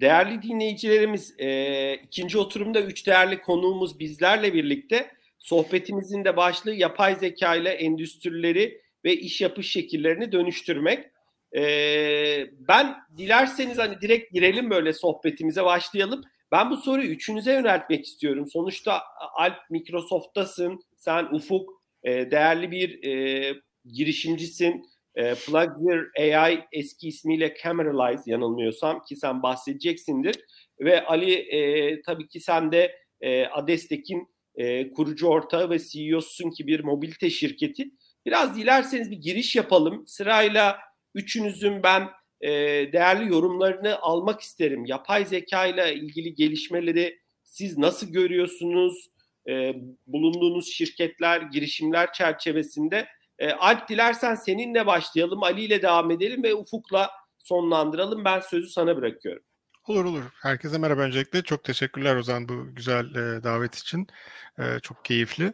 değerli dinleyicilerimiz e, ikinci oturumda üç değerli konuğumuz bizlerle birlikte sohbetimizin de başlığı yapay zeka ile endüstrileri ve iş yapış şekillerini dönüştürmek. E, ben dilerseniz hani direkt girelim böyle sohbetimize başlayalım. Ben bu soruyu üçünüze yöneltmek istiyorum. Sonuçta Alp Microsoft'tasın, sen Ufuk e, değerli bir e, girişimcisin. E, Plugger AI eski ismiyle Cameralize yanılmıyorsam ki sen bahsedeceksindir. Ve Ali e, tabii ki sen de e, Adestek'in e, kurucu ortağı ve CEO'sun ki bir mobilite şirketi. Biraz dilerseniz bir giriş yapalım. Sırayla üçünüzün ben e, değerli yorumlarını almak isterim. Yapay zeka ile ilgili gelişmeleri siz nasıl görüyorsunuz? E, bulunduğunuz şirketler, girişimler çerçevesinde. E, Alp dilersen seninle başlayalım, Ali ile devam edelim ve Ufuk'la sonlandıralım. Ben sözü sana bırakıyorum. Olur olur. Herkese merhaba öncelikle. Çok teşekkürler Ozan bu güzel e, davet için. E, çok keyifli.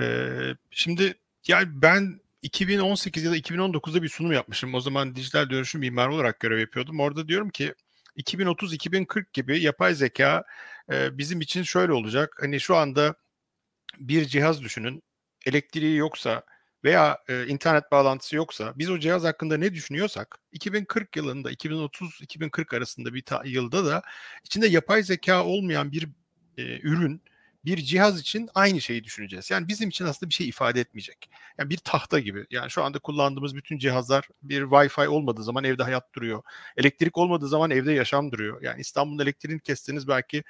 E, şimdi yani ben 2018 ya da 2019'da bir sunum yapmışım. O zaman dijital dönüşüm mimarı olarak görev yapıyordum. Orada diyorum ki 2030-2040 gibi yapay zeka e, bizim için şöyle olacak. Hani şu anda bir cihaz düşünün. Elektriği yoksa veya e, internet bağlantısı yoksa biz o cihaz hakkında ne düşünüyorsak 2040 yılında 2030-2040 arasında bir ta- yılda da içinde yapay zeka olmayan bir e, ürün bir cihaz için aynı şeyi düşüneceğiz. Yani bizim için aslında bir şey ifade etmeyecek. Yani bir tahta gibi. Yani şu anda kullandığımız bütün cihazlar bir Wi-Fi olmadığı zaman evde hayat duruyor. Elektrik olmadığı zaman evde yaşam duruyor. Yani İstanbul'da elektriğini kestiğiniz belki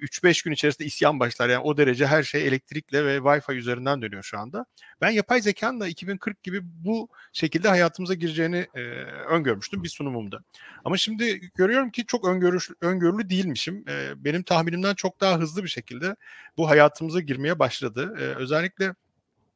3-5 gün içerisinde isyan başlar. Yani o derece her şey elektrikle ve Wi-Fi üzerinden dönüyor şu anda. Ben yapay zekanın da 2040 gibi bu şekilde hayatımıza gireceğini e, öngörmüştüm bir sunumumda. Ama şimdi görüyorum ki çok öngörüş, öngörülü değilmişim. E, benim tahminimden çok daha hızlı bir şekilde bu hayatımıza girmeye başladı. E, özellikle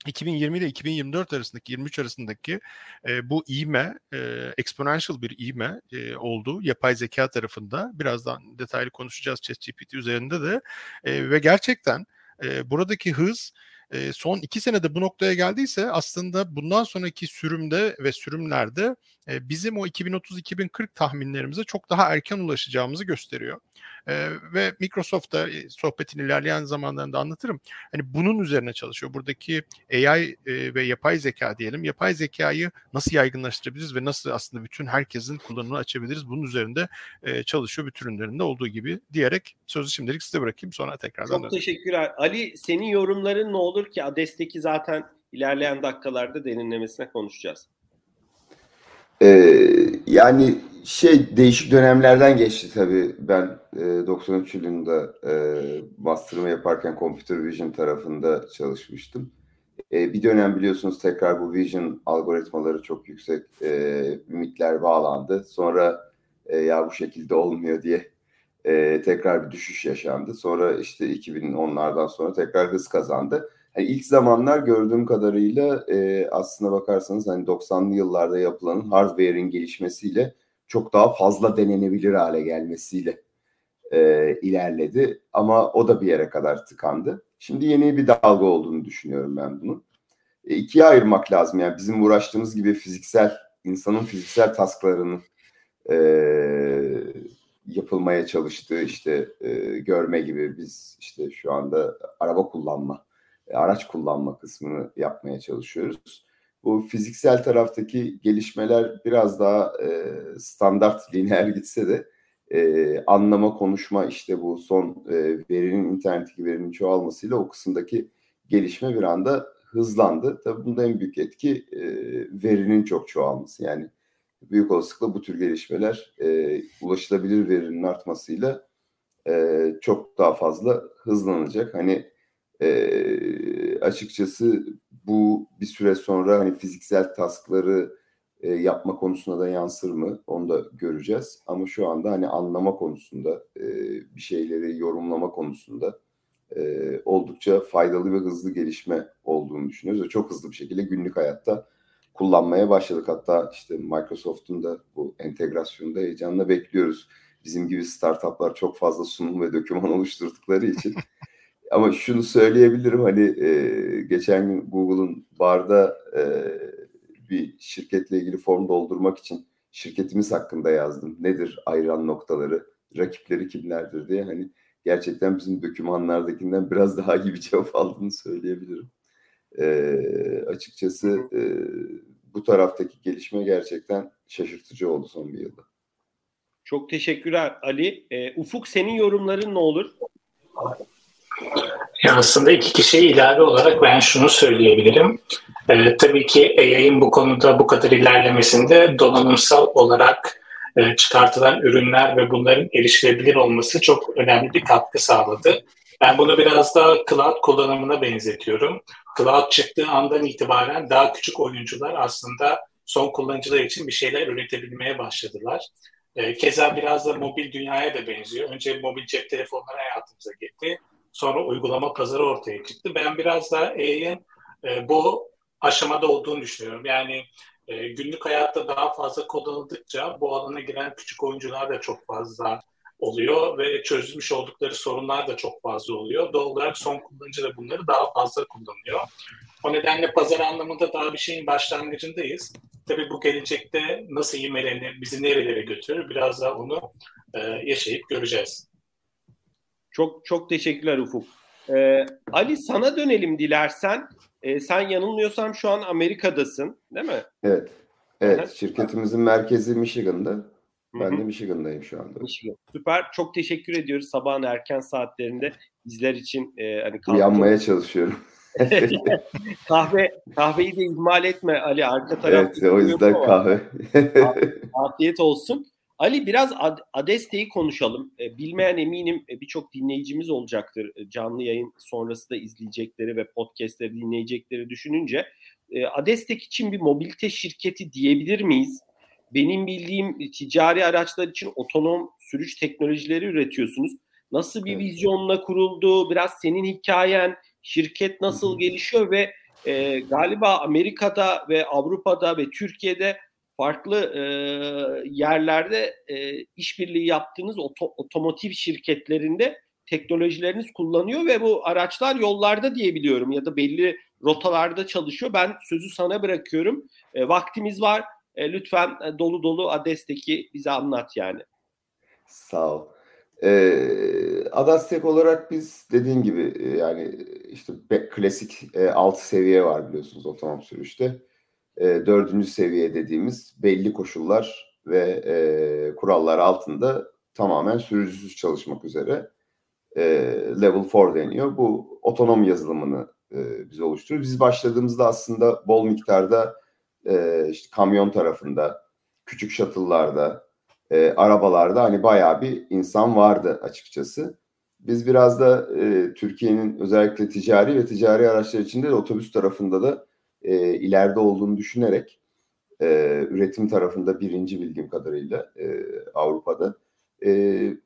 2020 ile 2024 arasındaki 23 arasındaki e, bu iğme e, exponential bir iğme e, oldu yapay zeka tarafında. Birazdan detaylı konuşacağız ChatGPT üzerinde de e, ve gerçekten e, buradaki hız e, son iki senede bu noktaya geldiyse aslında bundan sonraki sürümde ve sürümlerde e, bizim o 2030-2040 tahminlerimize çok daha erken ulaşacağımızı gösteriyor. E, ve Microsoft'ta sohbetin ilerleyen zamanlarında anlatırım. Hani bunun üzerine çalışıyor. Buradaki AI e, ve yapay zeka diyelim. Yapay zekayı nasıl yaygınlaştırabiliriz ve nasıl aslında bütün herkesin kullanımını açabiliriz? Bunun üzerinde e, çalışıyor bütün ürünlerinde olduğu gibi diyerek sözü şimdilik size bırakayım sonra tekrardan. Çok teşekkürler. Ali senin yorumların ne olur ki Ades'teki zaten ilerleyen dakikalarda derinlemesine konuşacağız. Ee, yani şey değişik dönemlerden geçti tabii. Ben e, 93 yılında e, master'ımı yaparken Computer Vision tarafında çalışmıştım. E, bir dönem biliyorsunuz tekrar bu Vision algoritmaları çok yüksek e, ümitler bağlandı. Sonra e, ya bu şekilde olmuyor diye e, tekrar bir düşüş yaşandı. Sonra işte 2010'lardan sonra tekrar hız kazandı. Yani ilk zamanlar gördüğüm kadarıyla e, aslına bakarsanız hani 90'lı yıllarda yapılan hardware'in gelişmesiyle çok daha fazla denenebilir hale gelmesiyle e, ilerledi. Ama o da bir yere kadar tıkandı. Şimdi yeni bir dalga olduğunu düşünüyorum ben bunun. E, ikiye ayırmak lazım. Yani bizim uğraştığımız gibi fiziksel, insanın fiziksel tasklarının e, yapılmaya çalıştığı işte e, görme gibi biz işte şu anda araba kullanma araç kullanma kısmını yapmaya çalışıyoruz. Bu fiziksel taraftaki gelişmeler biraz daha e, standart lineer gitse de e, anlama, konuşma işte bu son e, verinin internetteki verinin çoğalmasıyla o kısımdaki gelişme bir anda hızlandı. Tabii bunda en büyük etki e, verinin çok çoğalması. Yani büyük olasılıkla bu tür gelişmeler e, ulaşılabilir verinin artmasıyla e, çok daha fazla hızlanacak. Hani e, açıkçası bu bir süre sonra hani fiziksel taskları e, yapma konusunda da yansır mı onu da göreceğiz. Ama şu anda hani anlama konusunda e, bir şeyleri yorumlama konusunda e, oldukça faydalı ve hızlı gelişme olduğunu düşünüyoruz. Ve çok hızlı bir şekilde günlük hayatta kullanmaya başladık. Hatta işte Microsoft'un da bu entegrasyonda heyecanla bekliyoruz. Bizim gibi startuplar çok fazla sunum ve doküman oluşturdukları için Ama şunu söyleyebilirim hani e, geçen gün Google'un barda e, bir şirketle ilgili form doldurmak için şirketimiz hakkında yazdım. Nedir ayıran noktaları? rakipleri kimlerdir diye hani gerçekten bizim dokümanlardakinden biraz daha iyi bir cevap aldığını söyleyebilirim. E, açıkçası e, bu taraftaki gelişme gerçekten şaşırtıcı oldu son bir yılda. Çok teşekkürler Ali. E, Ufuk senin yorumların ne olur? Ya aslında iki kişiye ilave olarak ben şunu söyleyebilirim. Ee, tabii ki AI'ın bu konuda bu kadar ilerlemesinde donanımsal olarak e, çıkartılan ürünler ve bunların erişilebilir olması çok önemli bir katkı sağladı. Ben bunu biraz da cloud kullanımına benzetiyorum. Cloud çıktığı andan itibaren daha küçük oyuncular aslında son kullanıcılar için bir şeyler üretebilmeye başladılar. E, keza biraz da mobil dünyaya da benziyor. Önce mobil cep telefonları hayatımıza girdi. Sonra uygulama pazarı ortaya çıktı. Ben biraz da AI'ın e, bu aşamada olduğunu düşünüyorum. Yani e, günlük hayatta daha fazla kullanıldıkça bu alana giren küçük oyuncular da çok fazla oluyor ve çözmüş oldukları sorunlar da çok fazla oluyor. Doğal olarak son kullanıcı da bunları daha fazla kullanıyor. O nedenle pazar anlamında daha bir şeyin başlangıcındayız. Tabii bu gelecekte nasıl ivmelenir, bizi nerelere götürür biraz daha onu e, yaşayıp göreceğiz. Çok çok teşekkürler Ufuk. Ee, Ali sana dönelim dilersen. Ee, sen yanılmıyorsam şu an Amerika'dasın değil mi? Evet. Evet. Hı-hı. Şirketimizin merkezi Michigan'da. Ben Hı-hı. de Michigan'dayım şu anda. Michigan. Süper. Çok teşekkür ediyoruz sabahın erken saatlerinde bizler için. E, hani Uyanmaya çalışıyorum. kahve kahveyi de ihmal etme Ali arka tarafta. Evet o yüzden kahve. Afiyet olsun. Ali biraz Adeste'yi konuşalım. E, bilmeyen eminim e, birçok dinleyicimiz olacaktır. E, canlı yayın sonrası da izleyecekleri ve podcastleri dinleyecekleri düşününce. Adestek için bir mobilite şirketi diyebilir miyiz? Benim bildiğim ticari araçlar için otonom sürüş teknolojileri üretiyorsunuz. Nasıl bir vizyonla kuruldu? Biraz senin hikayen, şirket nasıl gelişiyor ve e, galiba Amerika'da ve Avrupa'da ve Türkiye'de farklı e, yerlerde e, işbirliği yaptığınız oto, otomotiv şirketlerinde teknolojileriniz kullanıyor ve bu araçlar yollarda diyebiliyorum ya da belli rotalarda çalışıyor. Ben sözü sana bırakıyorum. E, vaktimiz var. E, lütfen e, dolu dolu Ades'teki bize anlat yani. Sağ ol. Ee, Adastek olarak biz dediğin gibi yani işte klasik e, alt seviye var biliyorsunuz otonom sürüşte e, dördüncü seviye dediğimiz belli koşullar ve e, kurallar altında tamamen sürücüsüz çalışmak üzere e, level 4 deniyor. Bu otonom yazılımını e, biz oluşturuyoruz. Biz başladığımızda aslında bol miktarda e, işte kamyon tarafında, küçük shuttle'larda, e, arabalarda hani bayağı bir insan vardı açıkçası. Biz biraz da e, Türkiye'nin özellikle ticari ve ticari araçlar içinde de otobüs tarafında da e, ileride olduğunu düşünerek e, üretim tarafında birinci bildiğim kadarıyla e, Avrupa'da. E,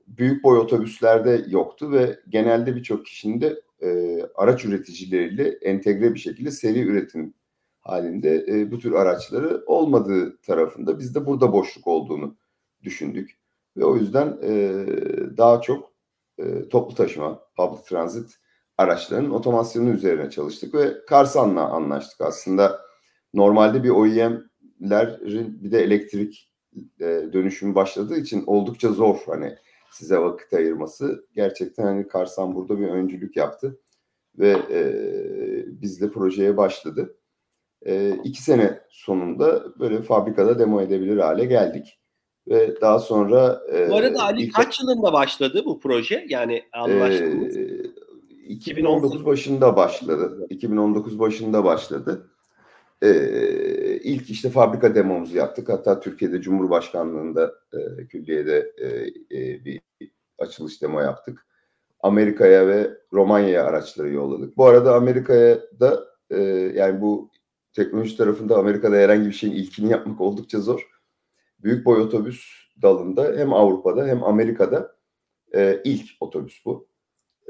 büyük boy otobüslerde yoktu ve genelde birçok kişinin de e, araç üreticileriyle entegre bir şekilde seri üretim halinde e, bu tür araçları olmadığı tarafında biz de burada boşluk olduğunu düşündük. Ve o yüzden e, daha çok e, toplu taşıma, public transit araçların otomasyonu üzerine çalıştık ve Karsan'la anlaştık aslında. Normalde bir OEM'lerin bir de elektrik e, dönüşümü başladığı için oldukça zor hani size vakit ayırması. Gerçekten hani Karsan burada bir öncülük yaptı ve e, biz de projeye başladı. E, iki sene sonunda böyle fabrikada demo edebilir hale geldik. Ve daha sonra... E, bu arada Ali ilk... kaç yılında başladı bu proje? Yani anlaştınız. E, 2019 başında başladı. 2019 başında başladı. Ee, ilk işte fabrika demomuzu yaptık. Hatta Türkiye'de Cumhurbaşkanlığında e, külliyede e, e, bir açılış demo yaptık. Amerika'ya ve Romanya'ya araçları yolladık. Bu arada Amerika'ya da e, yani bu teknoloji tarafında Amerika'da herhangi bir şeyin ilkini yapmak oldukça zor. Büyük boy otobüs dalında hem Avrupa'da hem Amerika'da e, ilk otobüs bu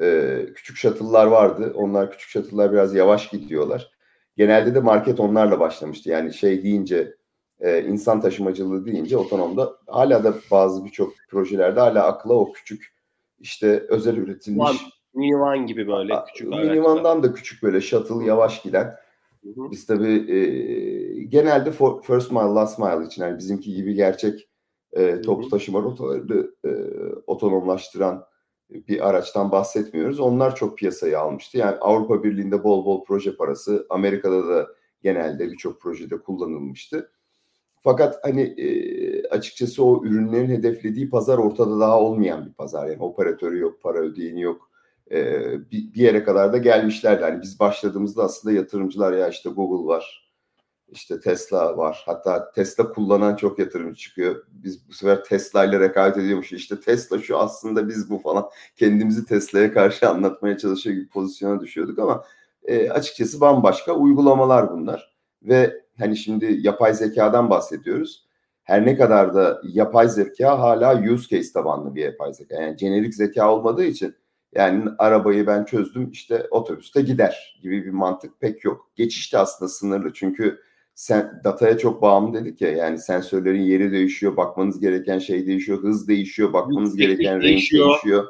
e, küçük shuttle'lar vardı. Onlar küçük shuttle'lar biraz yavaş gidiyorlar. Genelde de market onlarla başlamıştı. Yani şey deyince e, insan taşımacılığı deyince otonomda hala da bazı birçok projelerde hala akla o küçük işte özel üretilmiş minivan gibi böyle küçük minivandan da küçük böyle shuttle yavaş giden biz tabii e, genelde for, first mile last mile için yani bizimki gibi gerçek e, toplu taşıma rotalarını e, otonomlaştıran bir araçtan bahsetmiyoruz. Onlar çok piyasayı almıştı. Yani Avrupa Birliği'nde bol bol proje parası, Amerika'da da genelde birçok projede kullanılmıştı. Fakat hani e, açıkçası o ürünlerin hedeflediği pazar ortada daha olmayan bir pazar. Yani operatörü yok, para ödeyeni yok. E, bir, bir yere kadar da gelmişlerdi. Hani biz başladığımızda aslında yatırımcılar ya işte Google var, işte Tesla var. Hatta Tesla kullanan çok yatırımcı çıkıyor. Biz bu sefer Tesla ile rekabet ediyormuş. İşte Tesla şu aslında biz bu falan. Kendimizi Tesla'ya karşı anlatmaya çalışıyor gibi pozisyona düşüyorduk ama e, açıkçası bambaşka uygulamalar bunlar. Ve hani şimdi yapay zekadan bahsediyoruz. Her ne kadar da yapay zeka hala use case tabanlı bir yapay zeka. Yani jenerik zeka olmadığı için yani arabayı ben çözdüm işte otobüste gider gibi bir mantık pek yok. Geçiş de aslında sınırlı çünkü sen dataya çok bağımlı dedik ya yani sensörlerin yeri değişiyor, bakmanız gereken şey değişiyor, hız değişiyor, bakmanız gereken değişiyor. renk değişiyor.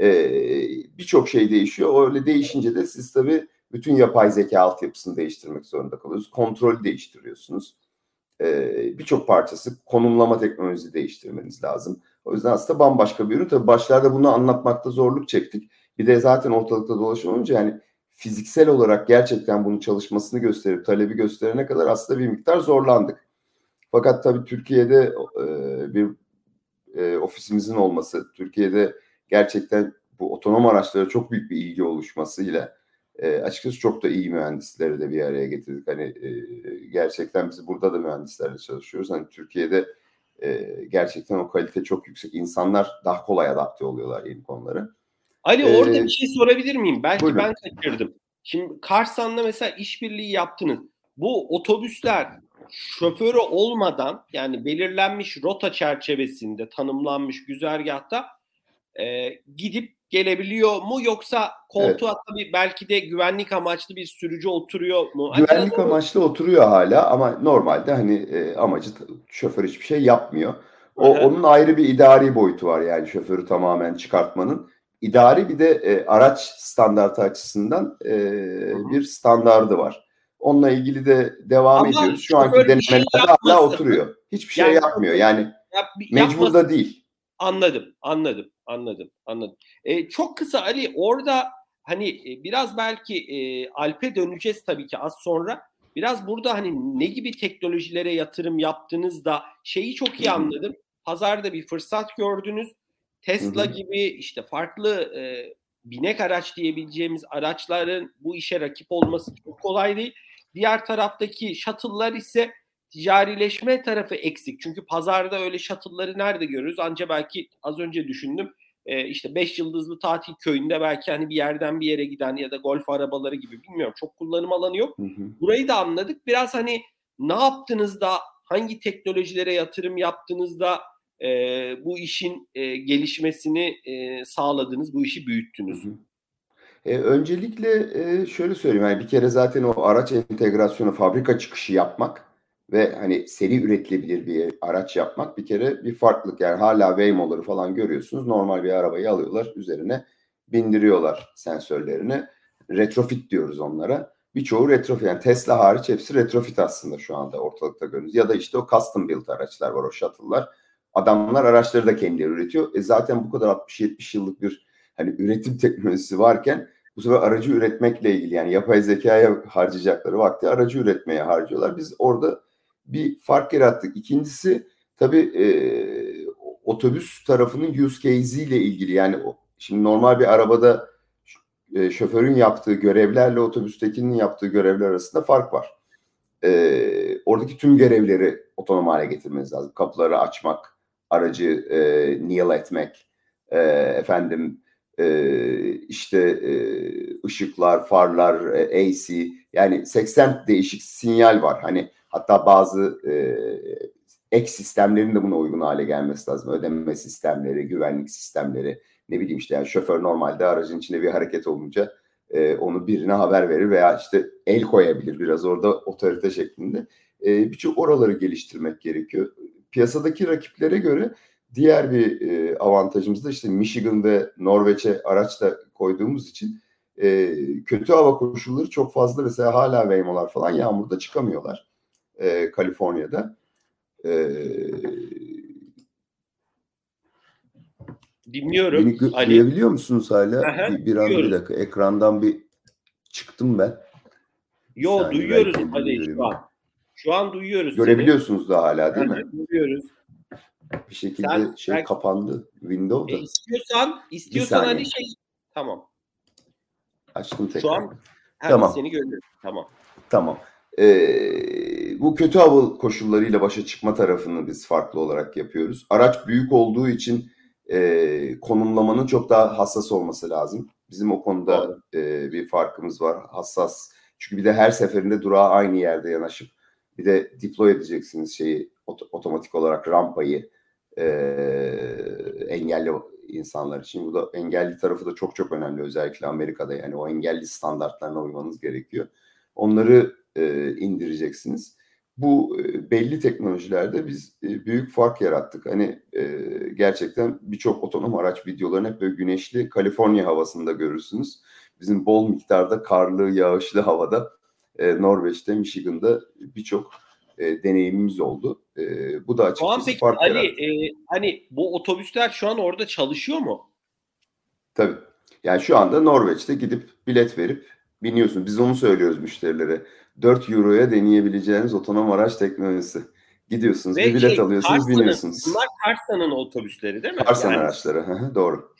Ee, Birçok şey değişiyor. Öyle değişince de siz tabii bütün yapay zeka altyapısını değiştirmek zorunda kalıyorsunuz. Kontrolü değiştiriyorsunuz. Ee, Birçok parçası konumlama teknolojisi değiştirmeniz lazım. O yüzden aslında bambaşka bir ürün. Tabii başlarda bunu anlatmakta zorluk çektik. Bir de zaten ortalıkta dolaşım olunca yani fiziksel olarak gerçekten bunu çalışmasını gösterip talebi gösterene kadar aslında bir miktar zorlandık. Fakat tabii Türkiye'de e, bir e, ofisimizin olması, Türkiye'de gerçekten bu otonom araçlara çok büyük bir ilgi oluşmasıyla e, açıkçası çok da iyi mühendisleri de bir araya getirdik. Hani e, gerçekten biz burada da mühendislerle çalışıyoruz. Hani Türkiye'de e, gerçekten o kalite çok yüksek. İnsanlar daha kolay adapte oluyorlar yeni konulara. Ali ee, orada bir şey sorabilir miyim? Belki buyurun. ben kaçırdım. Şimdi Karsan'la mesela işbirliği yaptınız. Bu otobüsler şoförü olmadan yani belirlenmiş rota çerçevesinde tanımlanmış güzergahta e, gidip gelebiliyor mu yoksa koltuğa evet. tabii belki de güvenlik amaçlı bir sürücü oturuyor mu? Güvenlik Acaba amaçlı oturuyor hala ama normalde hani e, amacı şoför hiçbir şey yapmıyor. O Hı-hı. onun ayrı bir idari boyutu var yani şoförü tamamen çıkartmanın. İdari bir de e, araç standartı açısından e, bir standardı var. Onunla ilgili de devam ama ediyoruz. Şu anki denemelerde şey hala oturuyor. Hiçbir şey yani, yapmıyor. Yani yap, mecbur da değil. Anladım, anladım, anladım, anladım. Ee, çok kısa Ali orada hani e, biraz belki e, Alp'e döneceğiz tabii ki az sonra. Biraz burada hani ne gibi teknolojilere yatırım yaptınız da şeyi çok iyi anladım. Pazarda bir fırsat gördünüz. Tesla hı hı. gibi işte farklı e, binek araç diyebileceğimiz araçların bu işe rakip olması çok kolay değil. Diğer taraftaki shuttle'lar ise ticarileşme tarafı eksik. Çünkü pazarda öyle shuttle'ları nerede görürüz? Anca belki az önce düşündüm. E, işte 5 yıldızlı tatil köyünde belki hani bir yerden bir yere giden ya da golf arabaları gibi bilmiyorum. Çok kullanım alanı yok. Hı hı. Burayı da anladık. Biraz hani ne yaptınız da hangi teknolojilere yatırım yaptınız da e, bu işin e, gelişmesini e, sağladınız, bu işi büyüttünüz. Hı hı. E, öncelikle e, şöyle söyleyeyim. Yani bir kere zaten o araç entegrasyonu, fabrika çıkışı yapmak ve hani seri üretilebilir bir araç yapmak bir kere bir farklılık. Yani hala Waymo'ları falan görüyorsunuz. Normal bir arabayı alıyorlar, üzerine bindiriyorlar sensörlerini. Retrofit diyoruz onlara. Birçoğu retrofit. Yani Tesla hariç hepsi retrofit aslında şu anda ortalıkta görüyoruz. Ya da işte o custom built araçlar var, o shuttle'lar. Adamlar araçları da kendileri üretiyor. E zaten bu kadar 60-70 yıllık bir hani üretim teknolojisi varken bu sefer aracı üretmekle ilgili yani yapay zekaya harcayacakları vakti aracı üretmeye harcıyorlar. Biz orada bir fark yarattık. İkincisi tabii e, otobüs tarafının use case ile ilgili. Yani şimdi normal bir arabada e, şoförün yaptığı görevlerle otobüstekinin yaptığı görevler arasında fark var. E, oradaki tüm görevleri otonom hale getirmeniz lazım. Kapıları açmak, aracı e, kneel etmek, e, efendim e, işte e, ışıklar, farlar, e, AC yani 80 değişik sinyal var. Hani hatta bazı e, ek sistemlerin de buna uygun hale gelmesi lazım. Ödeme sistemleri, güvenlik sistemleri, ne bileyim işte yani şoför normalde aracın içinde bir hareket olunca e, onu birine haber verir veya işte el koyabilir biraz orada otorite şeklinde. E, Birçok oraları geliştirmek gerekiyor. Piyasadaki rakiplere göre diğer bir e, avantajımız da işte Michigan ve Norveç'e araç da koyduğumuz için e, kötü hava koşulları çok fazla mesela hala Waymo'lar falan yağmurda çıkamıyorlar e, Kaliforniya'da. E, Dinliyorum. Beni Ali. duyabiliyor musunuz hala? Aha, bir, bir an bir dakika. Ekrandan bir çıktım ben. Yo saniye, duyuyoruz Ali şu an. Şu an duyuyoruz Görebiliyorsunuz da hala değil seni. mi? Duyuyoruz. Bir şekilde Sen- şey sen- kapandı. Windows'da. E, istiyorsan, istiyorsan hani şey tamam. Açtım tekrar. Şu an Tamam. seni görüyoruz. Tamam. Tamam. Ee, bu kötü hava koşullarıyla başa çıkma tarafını biz farklı olarak yapıyoruz. Araç büyük olduğu için e, konumlamanın çok daha hassas olması lazım. Bizim o konuda e, bir farkımız var. Hassas. Çünkü bir de her seferinde durağa aynı yerde yanaşıp bir de deploy edeceksiniz şeyi ot- otomatik olarak rampayı e, engelli insanlar için. Bu da engelli tarafı da çok çok önemli özellikle Amerika'da yani o engelli standartlarına uymanız gerekiyor. Onları e, indireceksiniz. Bu belli teknolojilerde biz büyük fark yarattık. Hani e, gerçekten birçok otonom araç videolarını hep böyle güneşli Kaliforniya havasında görürsünüz. Bizim bol miktarda karlı, yağışlı havada e, Norveç'te, Michigan'da birçok e, deneyimimiz oldu. E, bu da Şu an açıkçası peki fark Ali yarattı. e, hani bu otobüsler şu an orada çalışıyor mu? Tabii. Yani şu anda Norveç'te gidip bilet verip biniyorsun. Biz onu söylüyoruz müşterilere. 4 euroya deneyebileceğiniz otonom araç teknolojisi. Gidiyorsunuz, Ve bir bilet şey, alıyorsunuz, Karsa'nın- biniyorsunuz. Bunlar Karsa'nın otobüsleri değil mi? Karsan Yani araçları. Doğru.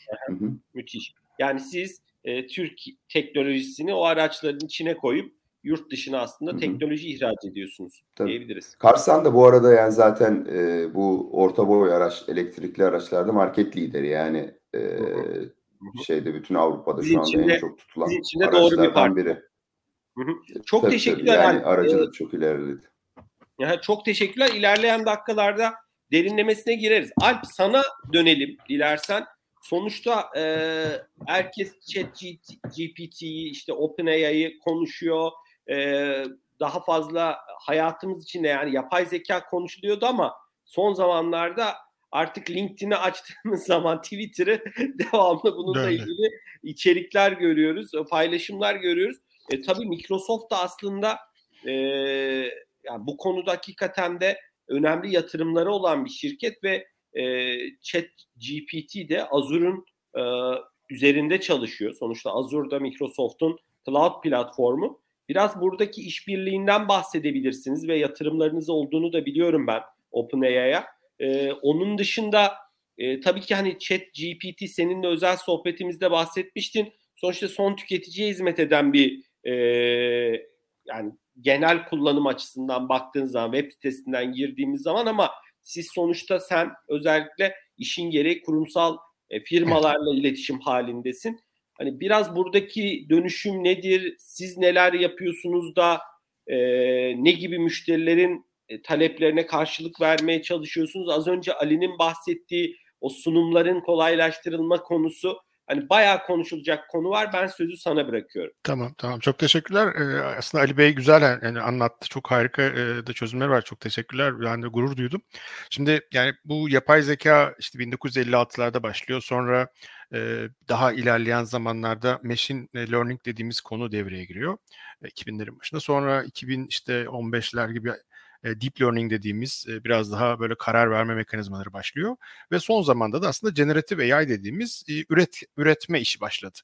Müthiş. Yani siz e, Türk teknolojisini o araçların içine koyup yurt dışına aslında Hı hı. teknoloji ihraç ediyorsunuz Tabii. diyebiliriz. Karsan da bu arada yani zaten e, bu orta boy araç, elektrikli araçlarda market lideri. Yani e, şeyde bütün Avrupa'da şu anda için de- en çok tutulan de doğru bir araçlardan parça. biri. Hı hı. Çok Tabii, teşekkürler. tabii. Yani aracı da çok ilerledi. Ya çok teşekkürler. İlerleyen dakikalarda derinlemesine gireriz. Alp sana dönelim dilersen. Sonuçta e, herkes chat GPT'yi işte OpenAI'yi konuşuyor. E, daha fazla hayatımız içinde yani yapay zeka konuşuluyordu ama son zamanlarda artık LinkedIn'i açtığımız zaman Twitter'ı devamlı bununla Döndü. ilgili içerikler görüyoruz, paylaşımlar görüyoruz. E, tabii Microsoft da aslında e, yani bu konuda hakikaten de önemli yatırımları olan bir şirket ve e, Chat GPT de Azure'un e, üzerinde çalışıyor. Sonuçta Azure da Microsoft'un cloud platformu. Biraz buradaki işbirliğinden bahsedebilirsiniz ve yatırımlarınız olduğunu da biliyorum ben OpenAI'ya. E, onun dışında e, tabii ki hani Chat GPT seninle özel sohbetimizde bahsetmiştin. Sonuçta son tüketiciye hizmet eden bir e, yani genel kullanım açısından baktığınız zaman web sitesinden girdiğimiz zaman ama siz sonuçta sen özellikle işin gereği kurumsal e, firmalarla iletişim halindesin. Hani biraz buradaki dönüşüm nedir? Siz neler yapıyorsunuz da e, ne gibi müşterilerin e, taleplerine karşılık vermeye çalışıyorsunuz? Az önce Ali'nin bahsettiği o sunumların kolaylaştırılma konusu hani bayağı konuşulacak konu var. Ben sözü sana bırakıyorum. Tamam tamam çok teşekkürler. Ee, aslında Ali Bey güzel yani anlattı. Çok harika e, da çözümler var. Çok teşekkürler. Ben de gurur duydum. Şimdi yani bu yapay zeka işte 1956'larda başlıyor. Sonra e, daha ilerleyen zamanlarda machine learning dediğimiz konu devreye giriyor. E, 2000'lerin başında. Sonra 2000 işte 15'ler gibi e, deep learning dediğimiz e, biraz daha böyle karar verme mekanizmaları başlıyor ve son zamanda da aslında generative AI dediğimiz e, üret üretme işi başladı.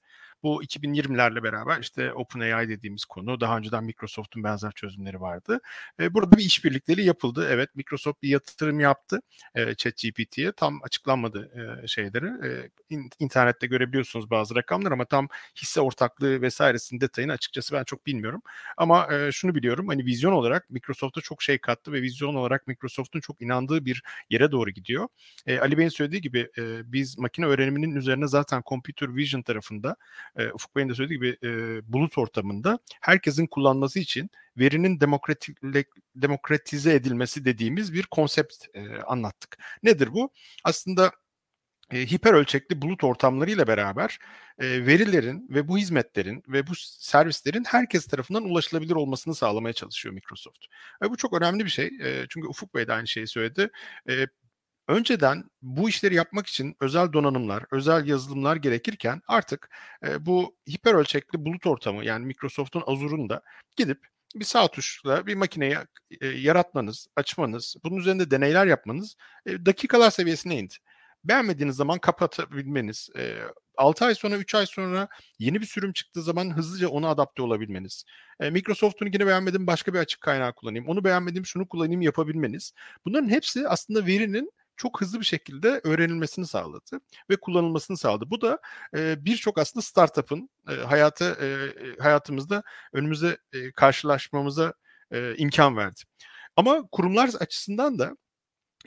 Bu 2020'lerle beraber işte OpenAI dediğimiz konu daha önceden Microsoft'un benzer çözümleri vardı. E, burada bir işbirlikleri yapıldı. Evet Microsoft bir yatırım yaptı e, ChatGPT'ye. Tam açıklanmadı e, şeyleri. E, in, internette görebiliyorsunuz bazı rakamlar ama tam hisse ortaklığı vesairesinin detayını açıkçası ben çok bilmiyorum. Ama e, şunu biliyorum hani vizyon olarak Microsoft'a çok şey kattı ve vizyon olarak Microsoft'un çok inandığı bir yere doğru gidiyor. E, Ali Bey'in söylediği gibi e, biz makine öğreniminin üzerine zaten computer vision tarafında e, Ufuk Bey'in de söylediği gibi e, bulut ortamında herkesin kullanması için verinin demokratize edilmesi dediğimiz bir konsept e, anlattık. Nedir bu? Aslında e, hiper ölçekli bulut ortamlarıyla beraber e, verilerin ve bu hizmetlerin ve bu servislerin herkes tarafından ulaşılabilir olmasını sağlamaya çalışıyor Microsoft. Ve bu çok önemli bir şey. E, çünkü Ufuk Bey de aynı şeyi söyledi. E, önceden bu işleri yapmak için özel donanımlar, özel yazılımlar gerekirken artık e, bu hiper ölçekli bulut ortamı yani Microsoft'un Azure'un da gidip bir sağ tuşla bir makineyi e, yaratmanız, açmanız, bunun üzerinde deneyler yapmanız e, dakikalar seviyesine indi. beğenmediğiniz zaman kapatabilmeniz, e, 6 ay sonra 3 ay sonra yeni bir sürüm çıktığı zaman hızlıca ona adapte olabilmeniz. E, Microsoft'un yine beğenmedim başka bir açık kaynağı kullanayım. Onu beğenmedim şunu kullanayım yapabilmeniz. Bunların hepsi aslında verinin çok hızlı bir şekilde öğrenilmesini sağladı ve kullanılmasını sağladı. Bu da e, birçok aslında startup'ın e, hayata e, hayatımızda önümüze e, karşılaşmamıza e, imkan verdi. Ama kurumlar açısından da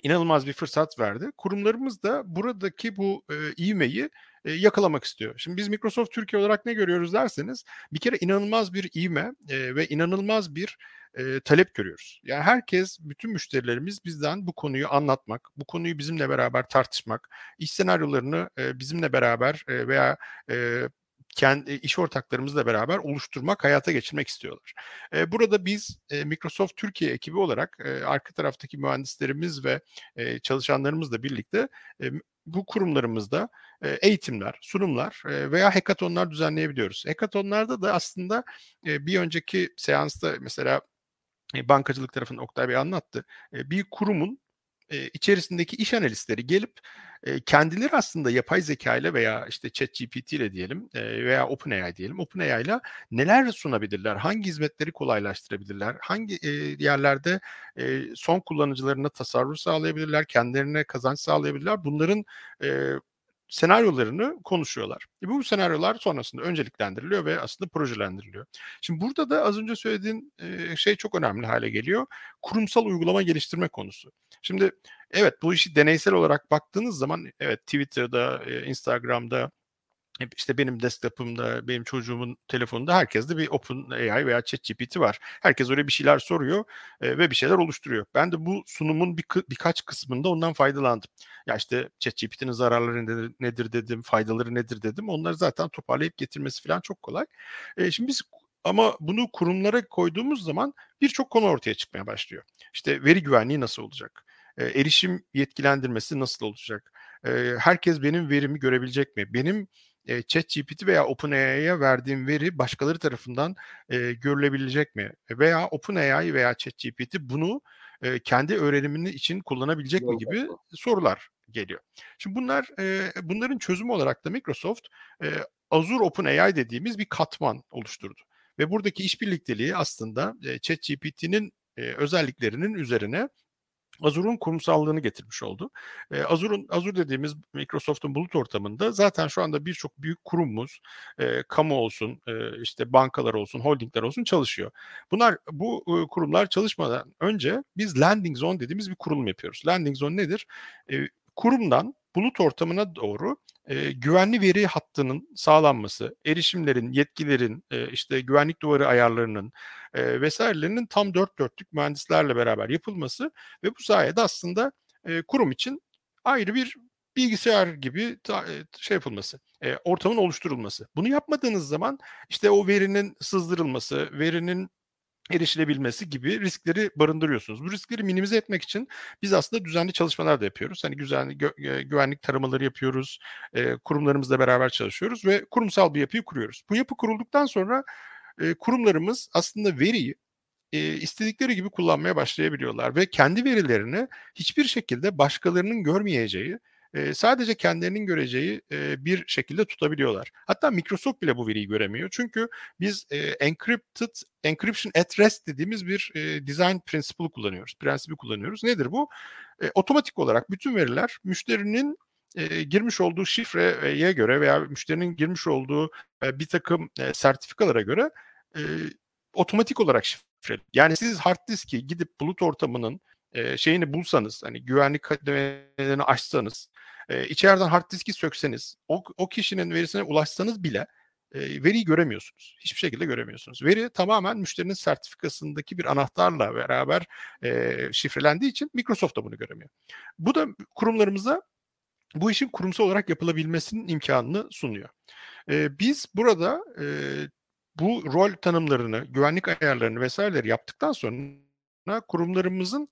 inanılmaz bir fırsat verdi. Kurumlarımız da buradaki bu e, ivmeyi e, yakalamak istiyor. Şimdi biz Microsoft Türkiye olarak ne görüyoruz derseniz bir kere inanılmaz bir ivme e, ve inanılmaz bir e, talep görüyoruz. Yani herkes, bütün müşterilerimiz bizden bu konuyu anlatmak, bu konuyu bizimle beraber tartışmak, iş senaryolarını e, bizimle beraber e, veya e, kendi iş ortaklarımızla beraber oluşturmak, hayata geçirmek istiyorlar. E, burada biz e, Microsoft Türkiye ekibi olarak e, arka taraftaki mühendislerimiz ve e, çalışanlarımızla birlikte e, bu kurumlarımızda eğitimler, sunumlar veya hackathonlar düzenleyebiliyoruz. Hackathonlarda da aslında bir önceki seansta mesela bankacılık tarafını Oktay Bey anlattı. Bir kurumun içerisindeki iş analistleri gelip e, kendileri aslında yapay zeka ile veya işte ChatGPT ile diyelim veya OpenAI diyelim OpenAI ile neler sunabilirler, hangi hizmetleri kolaylaştırabilirler, hangi yerlerde son kullanıcılarına tasarruf sağlayabilirler, kendilerine kazanç sağlayabilirler. Bunların senaryolarını konuşuyorlar. E bu senaryolar sonrasında önceliklendiriliyor ve aslında projelendiriliyor. Şimdi burada da az önce söylediğin şey çok önemli hale geliyor. Kurumsal uygulama geliştirme konusu. Şimdi evet bu işi deneysel olarak baktığınız zaman evet Twitter'da, e, Instagram'da işte benim desktop'ımda, benim çocuğumun telefonunda herkeste bir OpenAI veya ChatGPT var. Herkes öyle bir şeyler soruyor e, ve bir şeyler oluşturuyor. Ben de bu sunumun bir, birkaç kısmında ondan faydalandım. Ya işte ChatGPT'nin zararları nedir, nedir dedim, faydaları nedir dedim. Onları zaten toparlayıp getirmesi falan çok kolay. E, şimdi biz ama bunu kurumlara koyduğumuz zaman birçok konu ortaya çıkmaya başlıyor. İşte veri güvenliği nasıl olacak? E, erişim yetkilendirmesi nasıl olacak? E, herkes benim verimi görebilecek mi? Benim e, ChatGPT veya OpenAI'ye verdiğim veri başkaları tarafından e, görülebilecek mi? Veya OpenAI veya ChatGPT bunu e, kendi öğrenimini için kullanabilecek mi gibi sorular geliyor. Şimdi bunlar e, bunların çözümü olarak da Microsoft e, Azure OpenAI dediğimiz bir katman oluşturdu. Ve buradaki işbirlikteliği aslında e, ChatGPT'nin e, özelliklerinin üzerine Azure'un kurumsallığını getirmiş oldu. E, Azure'un Azure dediğimiz Microsoft'un bulut ortamında zaten şu anda birçok büyük kurumumuz, e, kamu olsun, e, işte bankalar olsun, holdingler olsun çalışıyor. Bunlar bu e, kurumlar çalışmadan önce biz landing zone dediğimiz bir kurulum yapıyoruz. Landing zone nedir? E, kurumdan bulut ortamına doğru e, güvenli veri hattının sağlanması, erişimlerin, yetkilerin, e, işte güvenlik duvarı ayarlarının e, vesairelerinin tam dört dörtlük mühendislerle beraber yapılması ve bu sayede aslında e, kurum için ayrı bir bilgisayar gibi ta, şey yapılması, e, ortamın oluşturulması. Bunu yapmadığınız zaman işte o verinin sızdırılması, verinin erişilebilmesi gibi riskleri barındırıyorsunuz. Bu riskleri minimize etmek için biz aslında düzenli çalışmalar da yapıyoruz. Hani güzel gü- güvenlik taramaları yapıyoruz, e, kurumlarımızla beraber çalışıyoruz ve kurumsal bir yapıyı kuruyoruz. Bu yapı kurulduktan sonra e, kurumlarımız aslında veriyi e, istedikleri gibi kullanmaya başlayabiliyorlar ve kendi verilerini hiçbir şekilde başkalarının görmeyeceği e, sadece kendilerinin göreceği e, bir şekilde tutabiliyorlar. Hatta Microsoft bile bu veriyi göremiyor. Çünkü biz e, encrypted encryption at rest dediğimiz bir e, design principle kullanıyoruz. Prensibi kullanıyoruz. Nedir bu? E, otomatik olarak bütün veriler müşterinin e, girmiş olduğu şifreye göre veya müşterinin girmiş olduğu e, bir takım e, sertifikalara göre e, otomatik olarak şifre. Yani siz hard diski gidip bulut ortamının e, şeyini bulsanız, hani güvenlik kademelerini açsanız, e, içeriden hard diski sökseniz, o, o kişinin verisine ulaşsanız bile e, veriyi göremiyorsunuz. Hiçbir şekilde göremiyorsunuz. Veri tamamen müşterinin sertifikasındaki bir anahtarla beraber e, şifrelendiği için Microsoft da bunu göremiyor. Bu da kurumlarımıza bu işin kurumsal olarak yapılabilmesinin imkanını sunuyor. E, biz burada e, bu rol tanımlarını, güvenlik ayarlarını vesaireleri yaptıktan sonra kurumlarımızın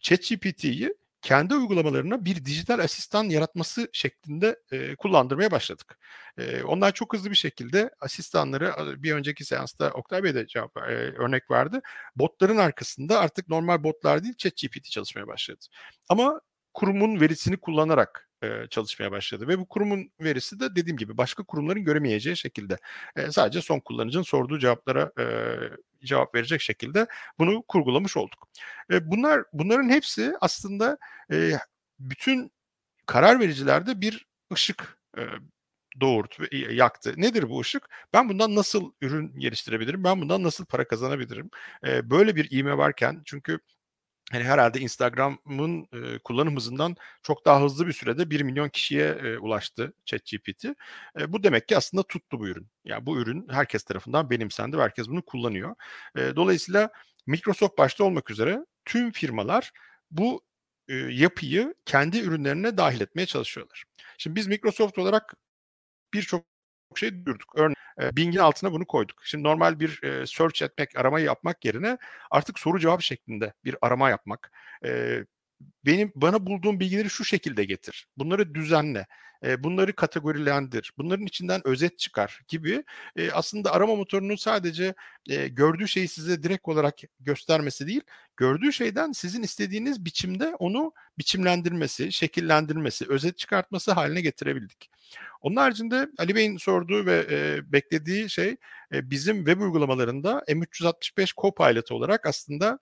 ChatGPT'yi kendi uygulamalarına bir dijital asistan yaratması şeklinde e, kullandırmaya başladık. E, onlar çok hızlı bir şekilde asistanları bir önceki seansta Oktay Bey de cevap, e, örnek verdi. Botların arkasında artık normal botlar değil ChatGPT çalışmaya başladı. Ama kurumun verisini kullanarak e, çalışmaya başladı ve bu kurumun verisi de dediğim gibi başka kurumların göremeyeceği şekilde e, sadece son kullanıcının sorduğu cevaplara e, cevap verecek şekilde bunu kurgulamış olduk. E, bunlar bunların hepsi aslında e, bütün karar vericilerde bir ışık e, doğurdu ve yaktı. Nedir bu ışık? Ben bundan nasıl ürün geliştirebilirim? Ben bundan nasıl para kazanabilirim? E, böyle bir ivme varken çünkü hani herhalde Instagram'ın e, kullanım hızından çok daha hızlı bir sürede 1 milyon kişiye e, ulaştı ChatGPT. E, bu demek ki aslında tuttu bu ürün. Yani bu ürün herkes tarafından benimsendi ve herkes bunu kullanıyor. E, dolayısıyla Microsoft başta olmak üzere tüm firmalar bu e, yapıyı kendi ürünlerine dahil etmeye çalışıyorlar. Şimdi biz Microsoft olarak birçok şey durduk. Örneğin Bing'in altına bunu koyduk. Şimdi normal bir e, search etmek, aramayı yapmak yerine artık soru cevap şeklinde bir arama yapmak. E, benim bana bulduğum bilgileri şu şekilde getir. Bunları düzenle. E, bunları kategorilendir. Bunların içinden özet çıkar gibi e, aslında arama motorunun sadece e, gördüğü şeyi size direkt olarak göstermesi değil, gördüğü şeyden sizin istediğiniz biçimde onu biçimlendirmesi, şekillendirmesi, özet çıkartması haline getirebildik. Onun haricinde Ali Bey'in sorduğu ve e, beklediği şey e, bizim web uygulamalarında M365 Copilot olarak aslında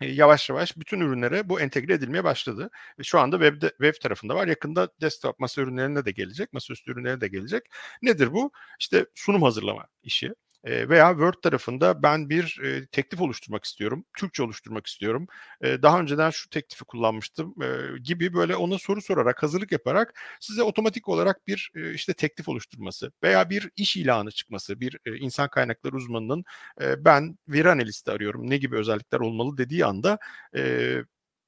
yavaş yavaş bütün ürünlere bu entegre edilmeye başladı. Şu anda web, web tarafında var. Yakında desktop masa ürünlerine de gelecek. Masaüstü ürünlerine de gelecek. Nedir bu? İşte sunum hazırlama işi veya Word tarafında ben bir teklif oluşturmak istiyorum, Türkçe oluşturmak istiyorum. E, daha önceden şu teklifi kullanmıştım gibi böyle ona soru sorarak, hazırlık yaparak size otomatik olarak bir işte teklif oluşturması veya bir iş ilanı çıkması, bir insan kaynakları uzmanının ben veri analisti arıyorum, ne gibi özellikler olmalı dediği anda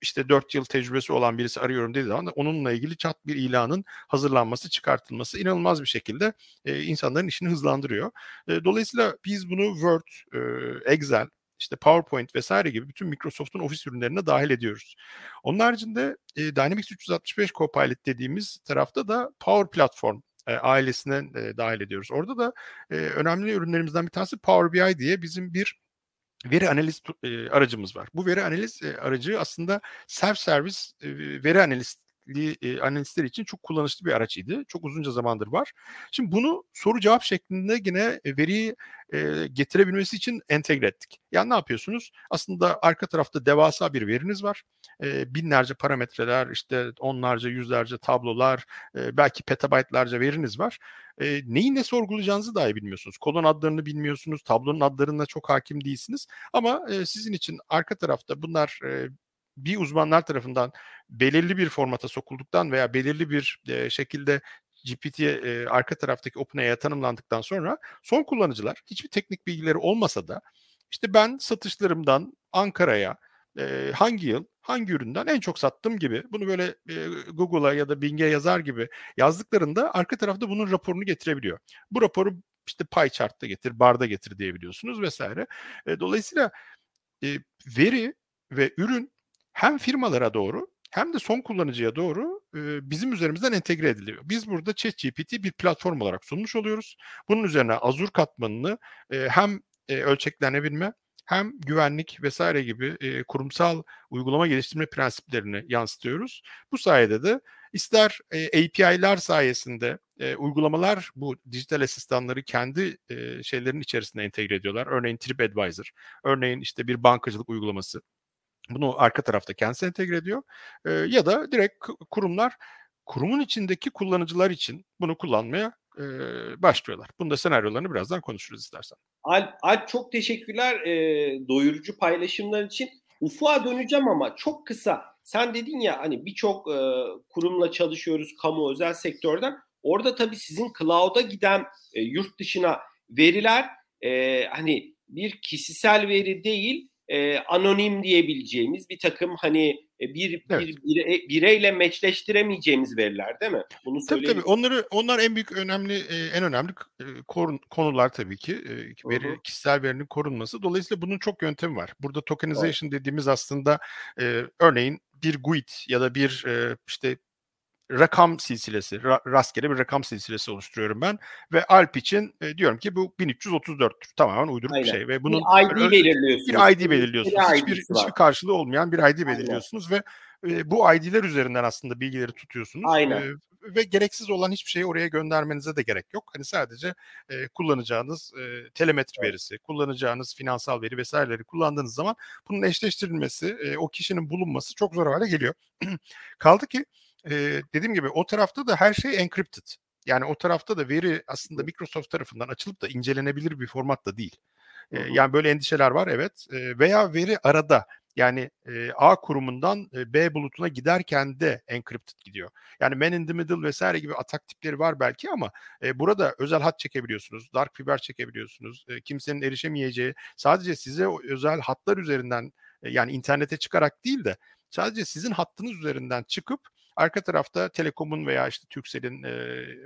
işte 4 yıl tecrübesi olan birisi arıyorum dediği zaman onunla ilgili çat bir ilanın hazırlanması, çıkartılması inanılmaz bir şekilde e, insanların işini hızlandırıyor. E, dolayısıyla biz bunu Word, e, Excel, işte PowerPoint vesaire gibi bütün Microsoft'un ofis ürünlerine dahil ediyoruz. Onun haricinde e, Dynamics 365 Copilot dediğimiz tarafta da Power Platform e, ailesine e, dahil ediyoruz. Orada da e, önemli ürünlerimizden bir tanesi Power BI diye bizim bir veri analiz aracımız var. Bu veri analiz aracı aslında self-service veri analistliği e, analistler için çok kullanışlı bir araç idi. Çok uzunca zamandır var. Şimdi bunu soru cevap şeklinde yine veriyi e, getirebilmesi için entegre ettik. Yani ne yapıyorsunuz? Aslında arka tarafta devasa bir veriniz var. E, binlerce parametreler, işte onlarca, yüzlerce tablolar, e, belki petabaytlarca veriniz var. E, neyi ne sorgulayacağınızı dahi bilmiyorsunuz. Kolon adlarını bilmiyorsunuz, tablonun adlarına çok hakim değilsiniz. Ama e, sizin için arka tarafta bunlar e, bir uzmanlar tarafından belirli bir formata sokulduktan veya belirli bir e, şekilde GPT e, arka taraftaki OpenAI'ye tanımlandıktan sonra son kullanıcılar hiçbir teknik bilgileri olmasa da işte ben satışlarımdan Ankara'ya e, hangi yıl hangi üründen en çok sattım gibi bunu böyle e, Google'a ya da Bing'e yazar gibi yazdıklarında arka tarafta bunun raporunu getirebiliyor. Bu raporu işte pie chart'ta getir, barda getir diyebiliyorsunuz vesaire. E, dolayısıyla e, veri ve ürün hem firmalara doğru hem de son kullanıcıya doğru e, bizim üzerimizden entegre ediliyor. Biz burada ChatGPT bir platform olarak sunmuş oluyoruz. Bunun üzerine Azure katmanını e, hem e, ölçeklenebilme hem güvenlik vesaire gibi e, kurumsal uygulama geliştirme prensiplerini yansıtıyoruz. Bu sayede de ister e, API'ler sayesinde e, uygulamalar bu dijital asistanları kendi e, şeylerin içerisinde entegre ediyorlar. Örneğin TripAdvisor, örneğin işte bir bankacılık uygulaması bunu arka tarafta kendisi entegre ediyor. E, ya da direkt kurumlar kurumun içindeki kullanıcılar için bunu kullanmaya e, başlıyorlar. Bunda senaryolarını birazdan konuşuruz istersen. Alp, Alp çok teşekkürler e, doyurucu paylaşımlar için. Ufuğa döneceğim ama çok kısa. Sen dedin ya hani birçok e, kurumla çalışıyoruz kamu özel sektörden. Orada tabii sizin cloud'a giden e, yurt dışına veriler e, hani bir kişisel veri değil e, anonim diyebileceğimiz bir takım hani e, bir, evet. bir bire, bireyle meçleştiremeyeceğimiz veriler değil mi? Bunu tabii tabii. Onları onlar en büyük önemli e, en önemli konular tabii ki veri Hı-hı. kişisel verinin korunması. Dolayısıyla bunun çok yöntemi var. Burada tokenization evet. dediğimiz aslında e, örneğin bir GUID ya da bir e, işte rakam silsilesi, ra- rastgele bir rakam silsilesi oluşturuyorum ben ve Alp için e, diyorum ki bu 1334'tür. Tamamen uyduruk Aynen. bir şey ve bunun bir ID belirliyorsunuz. bir ID belirliyorsunuz. Bir Hiçbir, hiçbir karşılığı olmayan bir ID belirliyorsunuz ve e, bu ID'ler üzerinden aslında bilgileri tutuyorsunuz. Aynen. E, ve gereksiz olan hiçbir şeyi oraya göndermenize de gerek yok. Hani sadece e, kullanacağınız e, telemetri verisi, kullanacağınız finansal veri vesaireleri kullandığınız zaman bunun eşleştirilmesi, e, o kişinin bulunması çok zor hale geliyor. Kaldı ki e, dediğim gibi o tarafta da her şey encrypted. Yani o tarafta da veri aslında Microsoft tarafından açılıp da incelenebilir bir formatta değil. E, yani böyle endişeler var evet. E, veya veri arada yani e, A kurumundan e, B bulutuna giderken de encrypted gidiyor. Yani man in the middle vesaire gibi atak tipleri var belki ama e, burada özel hat çekebiliyorsunuz, dark fiber çekebiliyorsunuz. E, kimsenin erişemeyeceği sadece size özel hatlar üzerinden e, yani internete çıkarak değil de sadece sizin hattınız üzerinden çıkıp arka tarafta Telekom'un veya işte Turkcell'in e,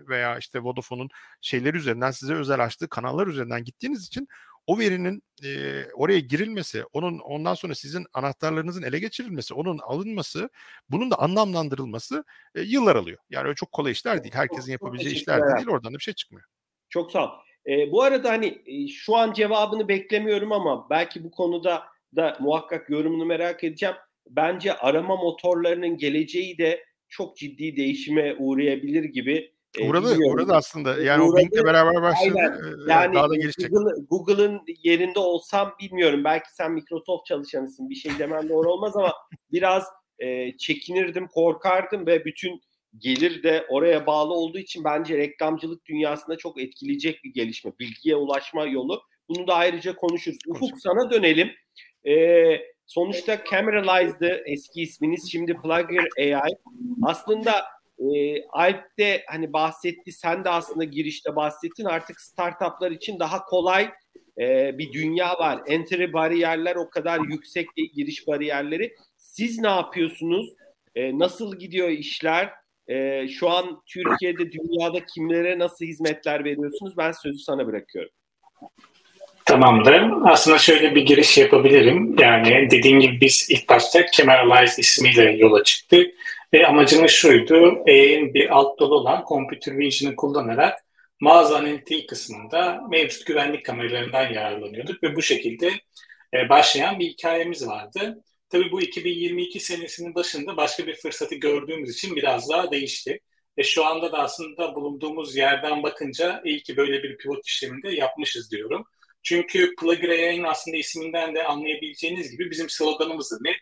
veya işte Vodafone'un şeyleri üzerinden size özel açtığı kanallar üzerinden gittiğiniz için o verinin e, oraya girilmesi, onun ondan sonra sizin anahtarlarınızın ele geçirilmesi, onun alınması, bunun da anlamlandırılması e, yıllar alıyor. Yani öyle çok kolay işler değil. Herkesin yapabileceği işler de değil. Oradan da bir şey çıkmıyor. Çok sağ ol. E, bu arada hani e, şu an cevabını beklemiyorum ama belki bu konuda da muhakkak yorumunu merak edeceğim. Bence arama motorlarının geleceği de çok ciddi değişime uğrayabilir gibi. E, uğradı, uğradı aslında. Yani uğradı, o Bing'le beraber başladı. Aynen. Yani daha da gelişecek. Google, Google'ın yerinde olsam bilmiyorum. Belki sen Microsoft çalışanısın. Bir şey demen doğru olmaz ama biraz e, çekinirdim, korkardım ve bütün gelir de oraya bağlı olduğu için bence reklamcılık dünyasında çok etkileyecek bir gelişme. Bilgiye ulaşma yolu. Bunu da ayrıca konuşuruz. Ufuk sana dönelim. Ee, sonuçta Cameralize'dı eski isminiz. Şimdi Plugger AI. Aslında e, Alp de hani bahsetti. Sen de aslında girişte bahsettin. Artık startuplar için daha kolay e, bir dünya var. Entry bariyerler o kadar yüksek değil giriş bariyerleri. Siz ne yapıyorsunuz? E, nasıl gidiyor işler? E, şu an Türkiye'de, dünyada kimlere nasıl hizmetler veriyorsunuz? Ben sözü sana bırakıyorum. Tamamdır. Aslında şöyle bir giriş yapabilirim. Yani dediğim gibi biz ilk başta Cameralize ismiyle yola çıktık. Ve amacımız şuydu, AI'nin bir alt dolu olan Computer Vision'ı kullanarak mağaza analitiği kısmında mevcut güvenlik kameralarından yararlanıyorduk ve bu şekilde e, başlayan bir hikayemiz vardı. Tabii bu 2022 senesinin başında başka bir fırsatı gördüğümüz için biraz daha değişti. Ve şu anda da aslında bulunduğumuz yerden bakınca iyi ki böyle bir pivot işleminde yapmışız diyorum. Çünkü Plug AI'nin aslında isminden de anlayabileceğiniz gibi bizim sloganımız ne?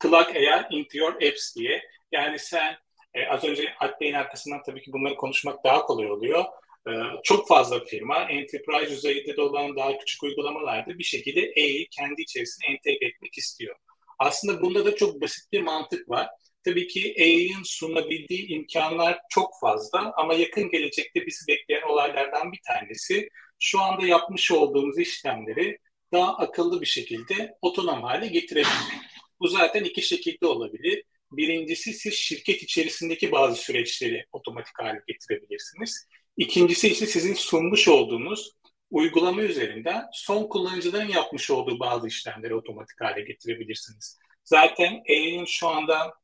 Plug AI into your apps diye. Yani sen e, az önce Alp arkasından tabii ki bunları konuşmak daha kolay oluyor. E, çok fazla firma enterprise düzeyinde de olan daha küçük uygulamalarda bir şekilde AI'yi kendi içerisine entegre etmek istiyor. Aslında bunda da çok basit bir mantık var. Tabii ki AI'nin sunabildiği imkanlar çok fazla ama yakın gelecekte bizi bekleyen olaylardan bir tanesi şu anda yapmış olduğumuz işlemleri daha akıllı bir şekilde otonom hale getirebilmek. Bu zaten iki şekilde olabilir. Birincisi siz şirket içerisindeki bazı süreçleri otomatik hale getirebilirsiniz. İkincisi ise sizin sunmuş olduğunuz uygulama üzerinden son kullanıcıların yapmış olduğu bazı işlemleri otomatik hale getirebilirsiniz. Zaten AI'nin şu anda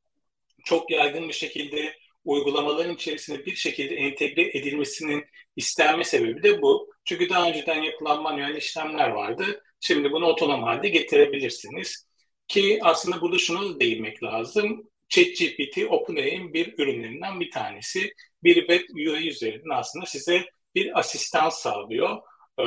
çok yaygın bir şekilde uygulamaların içerisinde bir şekilde entegre edilmesinin istenme sebebi de bu. Çünkü daha önceden yapılan manuel işlemler vardı. Şimdi bunu otonom halde getirebilirsiniz. Ki aslında burada şunu da değinmek lazım. ChatGPT OpenAI'nin bir ürünlerinden bir tanesi. Bir web UI üzerinden aslında size bir asistan sağlıyor. Ee,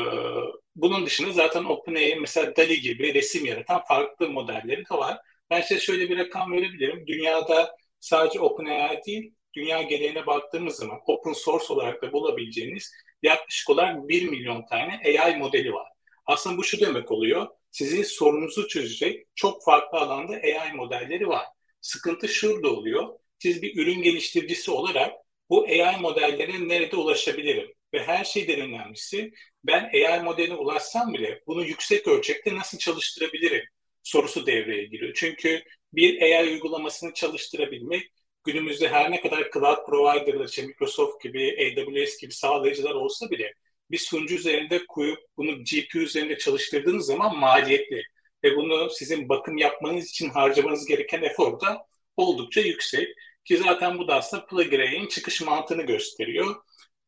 bunun dışında zaten OpenAI'nin mesela DALI gibi resim yaratan farklı modelleri de var. Ben size şöyle bir rakam verebilirim. Dünyada sadece OpenAI değil, dünya geneline baktığımız zaman open source olarak da bulabileceğiniz yaklaşık olarak 1 milyon tane AI modeli var. Aslında bu şu demek oluyor. Sizin sorununuzu çözecek çok farklı alanda AI modelleri var. Sıkıntı şurada oluyor. Siz bir ürün geliştiricisi olarak bu AI modellerine nerede ulaşabilirim? Ve her şeyden önemlisi ben AI modeline ulaşsam bile bunu yüksek ölçekte nasıl çalıştırabilirim sorusu devreye giriyor. Çünkü bir AI uygulamasını çalıştırabilmek günümüzde her ne kadar cloud providerlar, işte Microsoft gibi, AWS gibi sağlayıcılar olsa bile bir sunucu üzerinde koyup bunu GPU üzerinde çalıştırdığınız zaman maliyetli ve bunu sizin bakım yapmanız için harcamanız gereken efor da oldukça yüksek. Ki zaten bu da aslında PlugRay'in çıkış mantığını gösteriyor.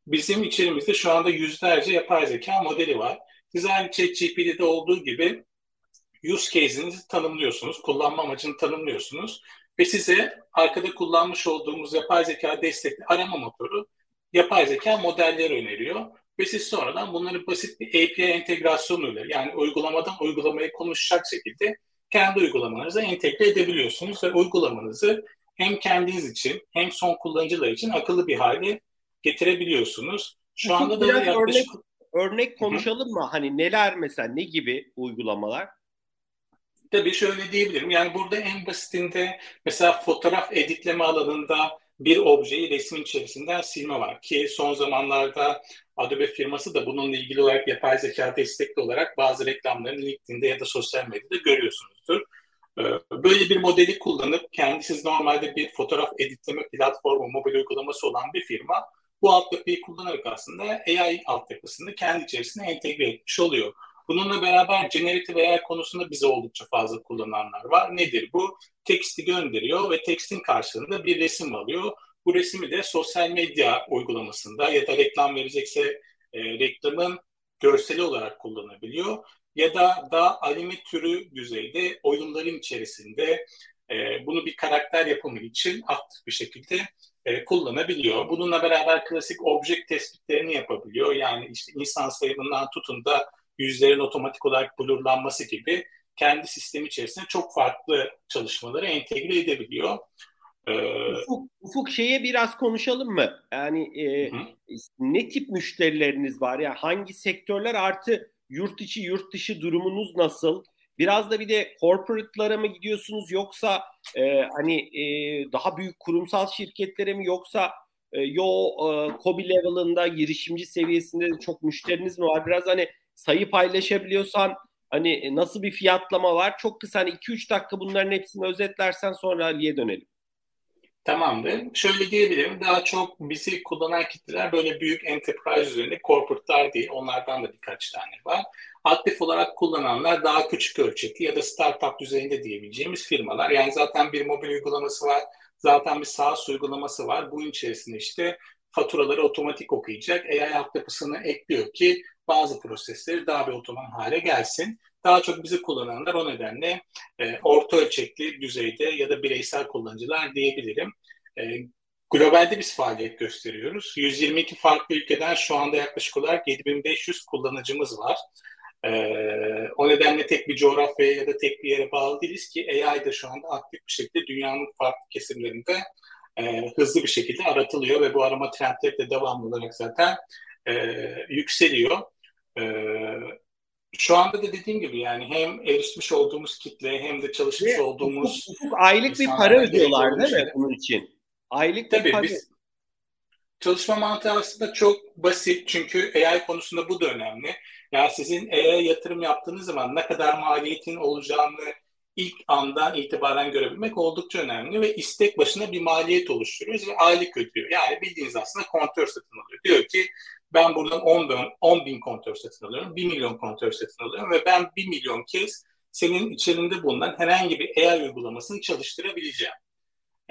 Bizim içerimizde şu anda yüzlerce yapay zeka modeli var. Siz aynı ChatGPT'de olduğu gibi use case'inizi tanımlıyorsunuz, kullanma amacını tanımlıyorsunuz ve size arkada kullanmış olduğumuz yapay zeka destekli arama motoru yapay zeka modelleri öneriyor ve siz sonradan bunları basit bir API entegrasyonuyla yani uygulamadan uygulamaya konuşacak şekilde kendi uygulamanıza entegre edebiliyorsunuz ve uygulamanızı hem kendiniz için hem son kullanıcılar için akıllı bir hale getirebiliyorsunuz. Şu anda da yaklaşık... Örnek, örnek konuşalım Hı-hı. mı? Hani neler mesela ne gibi uygulamalar? Tabii şöyle diyebilirim. Yani burada en basitinde mesela fotoğraf editleme alanında bir objeyi resmin içerisinden silme var. Ki son zamanlarda Adobe firması da bununla ilgili olarak yapay zeka destekli olarak bazı reklamlarını LinkedIn'de ya da sosyal medyada görüyorsunuzdur. Ee, böyle bir modeli kullanıp kendisiz normalde bir fotoğraf editleme platformu, mobil uygulaması olan bir firma bu altyapıyı kullanarak aslında AI altyapısını kendi içerisine entegre etmiş oluyor. Bununla beraber generative AI konusunda bize oldukça fazla kullananlar var. Nedir bu? Teksti gönderiyor ve tekstin karşılığında bir resim alıyor. Bu resmi de sosyal medya uygulamasında ya da reklam verecekse e, reklamın görseli olarak kullanabiliyor. Ya da daha anime türü düzeyde oyunların içerisinde e, bunu bir karakter yapımı için aktif bir şekilde e, kullanabiliyor. Bununla beraber klasik object tespitlerini yapabiliyor. Yani işte insan sayımından tutun da yüzlerin otomatik olarak blurlanması gibi kendi sistemi içerisinde çok farklı çalışmaları entegre edebiliyor. Ee, Ufuk, Ufuk şeye biraz konuşalım mı? Yani e, ne tip müşterileriniz var ya? Hangi sektörler artı yurt içi yurt dışı durumunuz nasıl? Biraz da bir de corporate'lara mı gidiyorsunuz yoksa e, hani e, daha büyük kurumsal şirketlere mi yoksa e, yo e, COBI level'ında girişimci seviyesinde de çok müşteriniz mi var? Biraz hani sayı paylaşabiliyorsan hani nasıl bir fiyatlama var? Çok kısa hani 2-3 dakika bunların hepsini özetlersen sonra Ali'ye dönelim. Tamamdır. Şöyle diyebilirim. Daha çok bizi kullanan kitleler böyle büyük enterprise üzerinde corporate'lar değil. Onlardan da birkaç tane var. Aktif olarak kullananlar daha küçük ölçekli ya da startup düzeyinde diyebileceğimiz firmalar. Yani zaten bir mobil uygulaması var. Zaten bir SaaS uygulaması var. Bunun içerisinde işte faturaları otomatik okuyacak AI altyapısını ekliyor ki bazı prosesleri daha bir otonom hale gelsin. Daha çok bizi kullananlar o nedenle e, orta ölçekli düzeyde ya da bireysel kullanıcılar diyebilirim. E, globalde biz faaliyet gösteriyoruz. 122 farklı ülkeden şu anda yaklaşık olarak 7500 kullanıcımız var. Ee, o nedenle tek bir coğrafyaya ya da tek bir yere bağlı değiliz ki AI da şu anda aktif bir şekilde dünyanın farklı kesimlerinde e, hızlı bir şekilde aratılıyor ve bu arama trendleri de devamlı olarak zaten e, yükseliyor. E, şu anda da dediğim gibi yani hem erişmiş olduğumuz kitle hem de çalışmış Ve olduğumuz hukuk, aylık bir para ödüyorlar değil mi bunun için? Aylık Tabii para. biz çalışma mantığı aslında çok basit çünkü AI konusunda bu da önemli. Yani sizin AI yatırım yaptığınız zaman ne kadar maliyetin olacağını ilk andan itibaren görebilmek oldukça önemli ve istek başına bir maliyet oluşturuyoruz ve aylık ödüyor. Yani bildiğiniz aslında kontör satın alıyor. Diyor ki ben buradan 10 bin, 10 bin kontör satın alıyorum, 1 milyon kontör satın alıyorum ve ben 1 milyon kez senin içerisinde bulunan herhangi bir AI uygulamasını çalıştırabileceğim.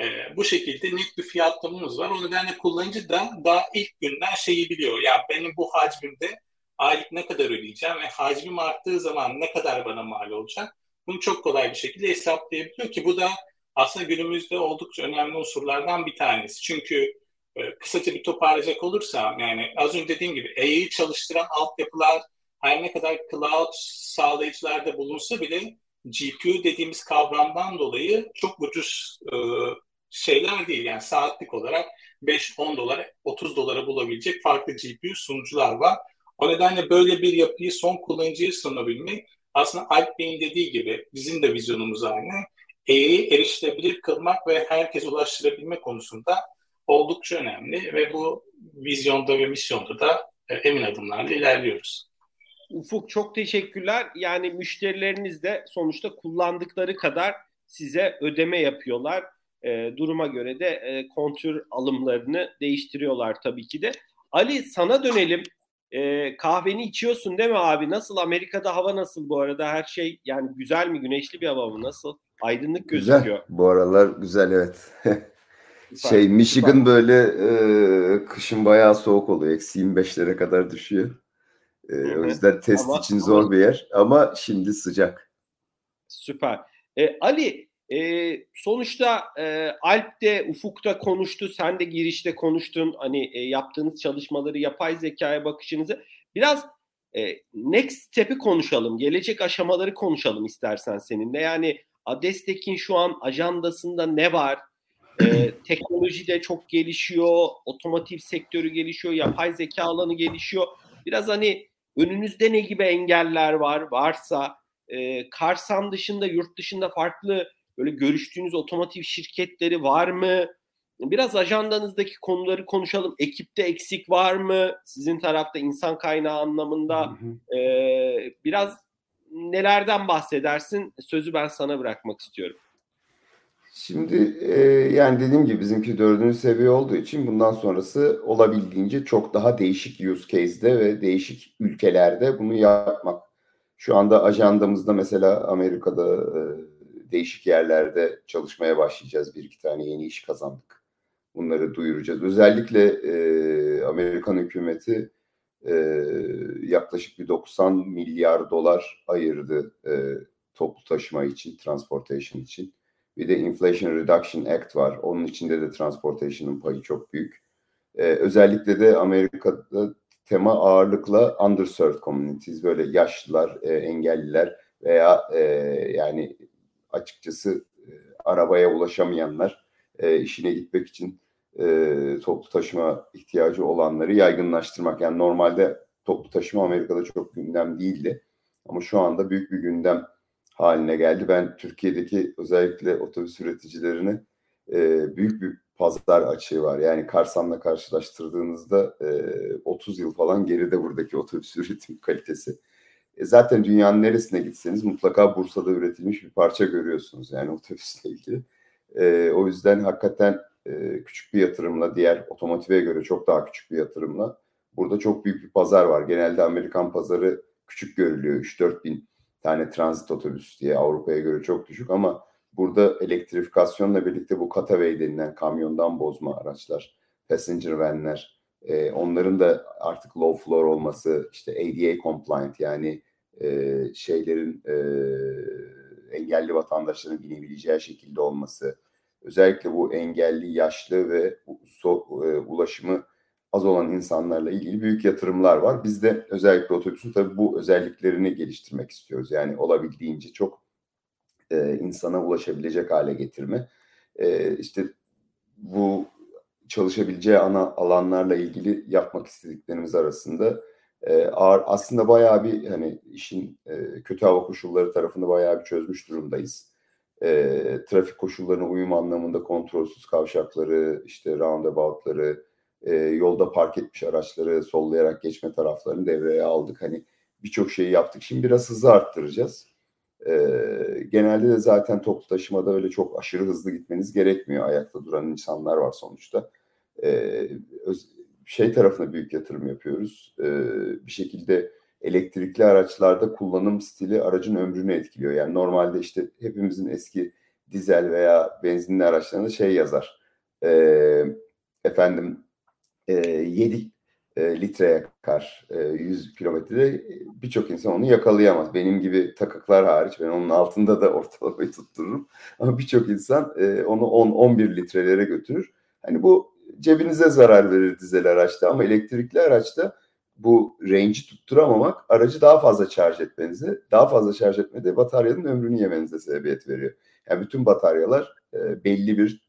Ee, bu şekilde net bir fiyatlamamız var. O nedenle kullanıcı da daha ilk günden şeyi biliyor. Ya benim bu hacmimde aylık ne kadar ödeyeceğim ve hacmim arttığı zaman ne kadar bana mal olacak? Bunu çok kolay bir şekilde hesaplayabiliyor ki bu da aslında günümüzde oldukça önemli unsurlardan bir tanesi. Çünkü e, kısaca bir toparlayacak olursam yani az önce dediğim gibi AI'yi çalıştıran altyapılar her ne kadar cloud sağlayıcılarda bulunsa bile GPU dediğimiz kavramdan dolayı çok ucuz e, şeyler değil. Yani saatlik olarak 5-10 dolara 30 dolara bulabilecek farklı GPU sunucular var. O nedenle böyle bir yapıyı son kullanıcıya sunabilmek aslında Alp Bey'in dediği gibi bizim de vizyonumuz aynı. E'yi erişilebilir kılmak ve herkes ulaştırabilme konusunda oldukça önemli ve bu vizyonda ve misyonda da e, emin adımlarla ilerliyoruz. Ufuk çok teşekkürler. Yani müşterileriniz de sonuçta kullandıkları kadar size ödeme yapıyorlar. E, duruma göre de e, kontür alımlarını değiştiriyorlar tabii ki de. Ali sana dönelim. E, kahveni içiyorsun değil mi abi? Nasıl Amerika'da hava nasıl bu arada? Her şey yani güzel mi? Güneşli bir hava mı? Nasıl? Aydınlık gözüküyor. Güzel. Bu aralar güzel evet. Şey Michigan böyle e, kışın bayağı soğuk oluyor. Eksi 25'lere kadar düşüyor. E, o yüzden test ama, için zor bir yer ama şimdi sıcak. Süper. E, Ali e, sonuçta e, Alp de Ufuk'ta konuştu. Sen de girişte konuştun. Hani e, yaptığınız çalışmaları, yapay zekaya bakışınızı. Biraz e, next step'i konuşalım. Gelecek aşamaları konuşalım istersen seninle. Yani Adestek'in şu an ajandasında ne var? Ee, teknoloji de çok gelişiyor, otomotiv sektörü gelişiyor, yapay zeka alanı gelişiyor. Biraz hani önünüzde ne gibi engeller var? Varsa e, Karsan dışında, yurt dışında farklı böyle görüştüğünüz otomotiv şirketleri var mı? Biraz ajandanızdaki konuları konuşalım. Ekipte eksik var mı? Sizin tarafta insan kaynağı anlamında e, biraz nelerden bahsedersin? Sözü ben sana bırakmak istiyorum. Şimdi e, yani dediğim gibi bizimki dördüncü seviye olduğu için bundan sonrası olabildiğince çok daha değişik use case'de ve değişik ülkelerde bunu yapmak. Şu anda ajandamızda mesela Amerika'da e, değişik yerlerde çalışmaya başlayacağız. Bir iki tane yeni iş kazandık. Bunları duyuracağız. Özellikle e, Amerikan hükümeti e, yaklaşık bir 90 milyar dolar ayırdı e, toplu taşıma için, transportation için. Bir de Inflation Reduction Act var. Onun içinde de transportation'ın payı çok büyük. E, özellikle de Amerika'da tema ağırlıkla underserved communities, böyle yaşlılar, e, engelliler veya e, yani açıkçası e, arabaya ulaşamayanlar e, işine gitmek için e, toplu taşıma ihtiyacı olanları yaygınlaştırmak. Yani normalde toplu taşıma Amerika'da çok gündem değildi. Ama şu anda büyük bir gündem haline geldi. Ben Türkiye'deki özellikle otobüs üreticilerini e, büyük bir pazar açığı var. Yani Karsan'la karşılaştırdığınızda e, 30 yıl falan geride buradaki otobüs üretim kalitesi. E, zaten dünyanın neresine gitseniz mutlaka Bursa'da üretilmiş bir parça görüyorsunuz yani otobüsle ilgili. E, o yüzden hakikaten e, küçük bir yatırımla diğer otomotive göre çok daha küçük bir yatırımla burada çok büyük bir pazar var. Genelde Amerikan pazarı küçük görülüyor. 3-4 bin tane transit otobüs diye Avrupa'ya göre çok düşük ama burada elektrifikasyonla birlikte bu Cataway denilen kamyondan bozma araçlar, passenger vanler, e, onların da artık low floor olması, işte ADA compliant yani e, şeylerin e, engelli vatandaşların binebileceği şekilde olması, özellikle bu engelli, yaşlı ve so, e, ulaşımı az olan insanlarla ilgili büyük yatırımlar var. Biz de özellikle otobüsün tabii bu özelliklerini geliştirmek istiyoruz. Yani olabildiğince çok e, insana ulaşabilecek hale getirme. E, işte bu çalışabileceği ana alanlarla ilgili yapmak istediklerimiz arasında ağır, aslında bayağı bir hani işin e, kötü hava koşulları tarafını bayağı bir çözmüş durumdayız. E, trafik koşullarına uyum anlamında kontrolsüz kavşakları, işte roundaboutları, e, yolda park etmiş araçları sollayarak geçme taraflarını devreye aldık. Hani birçok şeyi yaptık. Şimdi biraz hızı arttıracağız. E, genelde de zaten toplu taşımada öyle çok aşırı hızlı gitmeniz gerekmiyor. Ayakta duran insanlar var sonuçta. E, öz, şey tarafına büyük yatırım yapıyoruz. E, bir şekilde elektrikli araçlarda kullanım stili aracın ömrünü etkiliyor. Yani normalde işte hepimizin eski dizel veya benzinli araçlarında şey yazar. E, efendim e, 7 e, litre yakar e, 100 kilometrede birçok insan onu yakalayamaz. Benim gibi takıklar hariç ben onun altında da ortalamayı tuttururum. Ama birçok insan e, onu 10-11 litrelere götürür. Hani bu cebinize zarar verir dizel araçta ama elektrikli araçta bu range'i tutturamamak aracı daha fazla şarj etmenize, daha fazla şarj etmede bataryanın ömrünü yemenize sebebiyet veriyor. Yani bütün bataryalar e, belli bir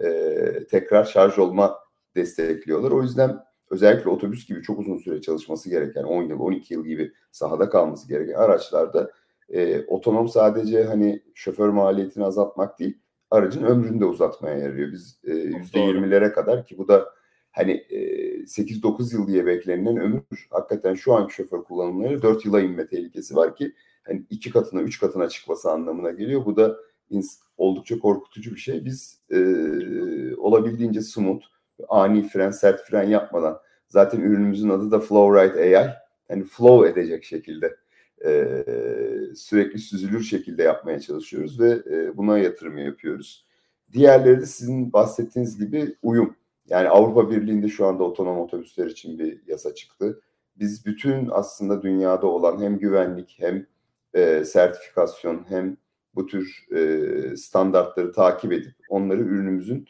e, tekrar şarj olma destekliyorlar. O yüzden özellikle otobüs gibi çok uzun süre çalışması gereken 10 yıl, 12 yıl gibi sahada kalması gereken araçlarda e, otonom sadece hani şoför maliyetini azaltmak değil, aracın ömrünü de uzatmaya yarıyor. Biz e, %20'lere kadar ki bu da hani e, 8-9 yıl diye beklenilen ömür hakikaten şu anki şoför kullanımları 4 yıla inme tehlikesi var ki hani iki katına, üç katına çıkması anlamına geliyor. Bu da oldukça korkutucu bir şey. Biz e, olabildiğince smooth, ani fren, sert fren yapmadan zaten ürünümüzün adı da Flowride AI. Yani flow edecek şekilde e, sürekli süzülür şekilde yapmaya çalışıyoruz ve e, buna yatırım yapıyoruz. Diğerleri de sizin bahsettiğiniz gibi uyum. Yani Avrupa Birliği'nde şu anda otonom otobüsler için bir yasa çıktı. Biz bütün aslında dünyada olan hem güvenlik hem e, sertifikasyon hem bu tür e, standartları takip edip onları ürünümüzün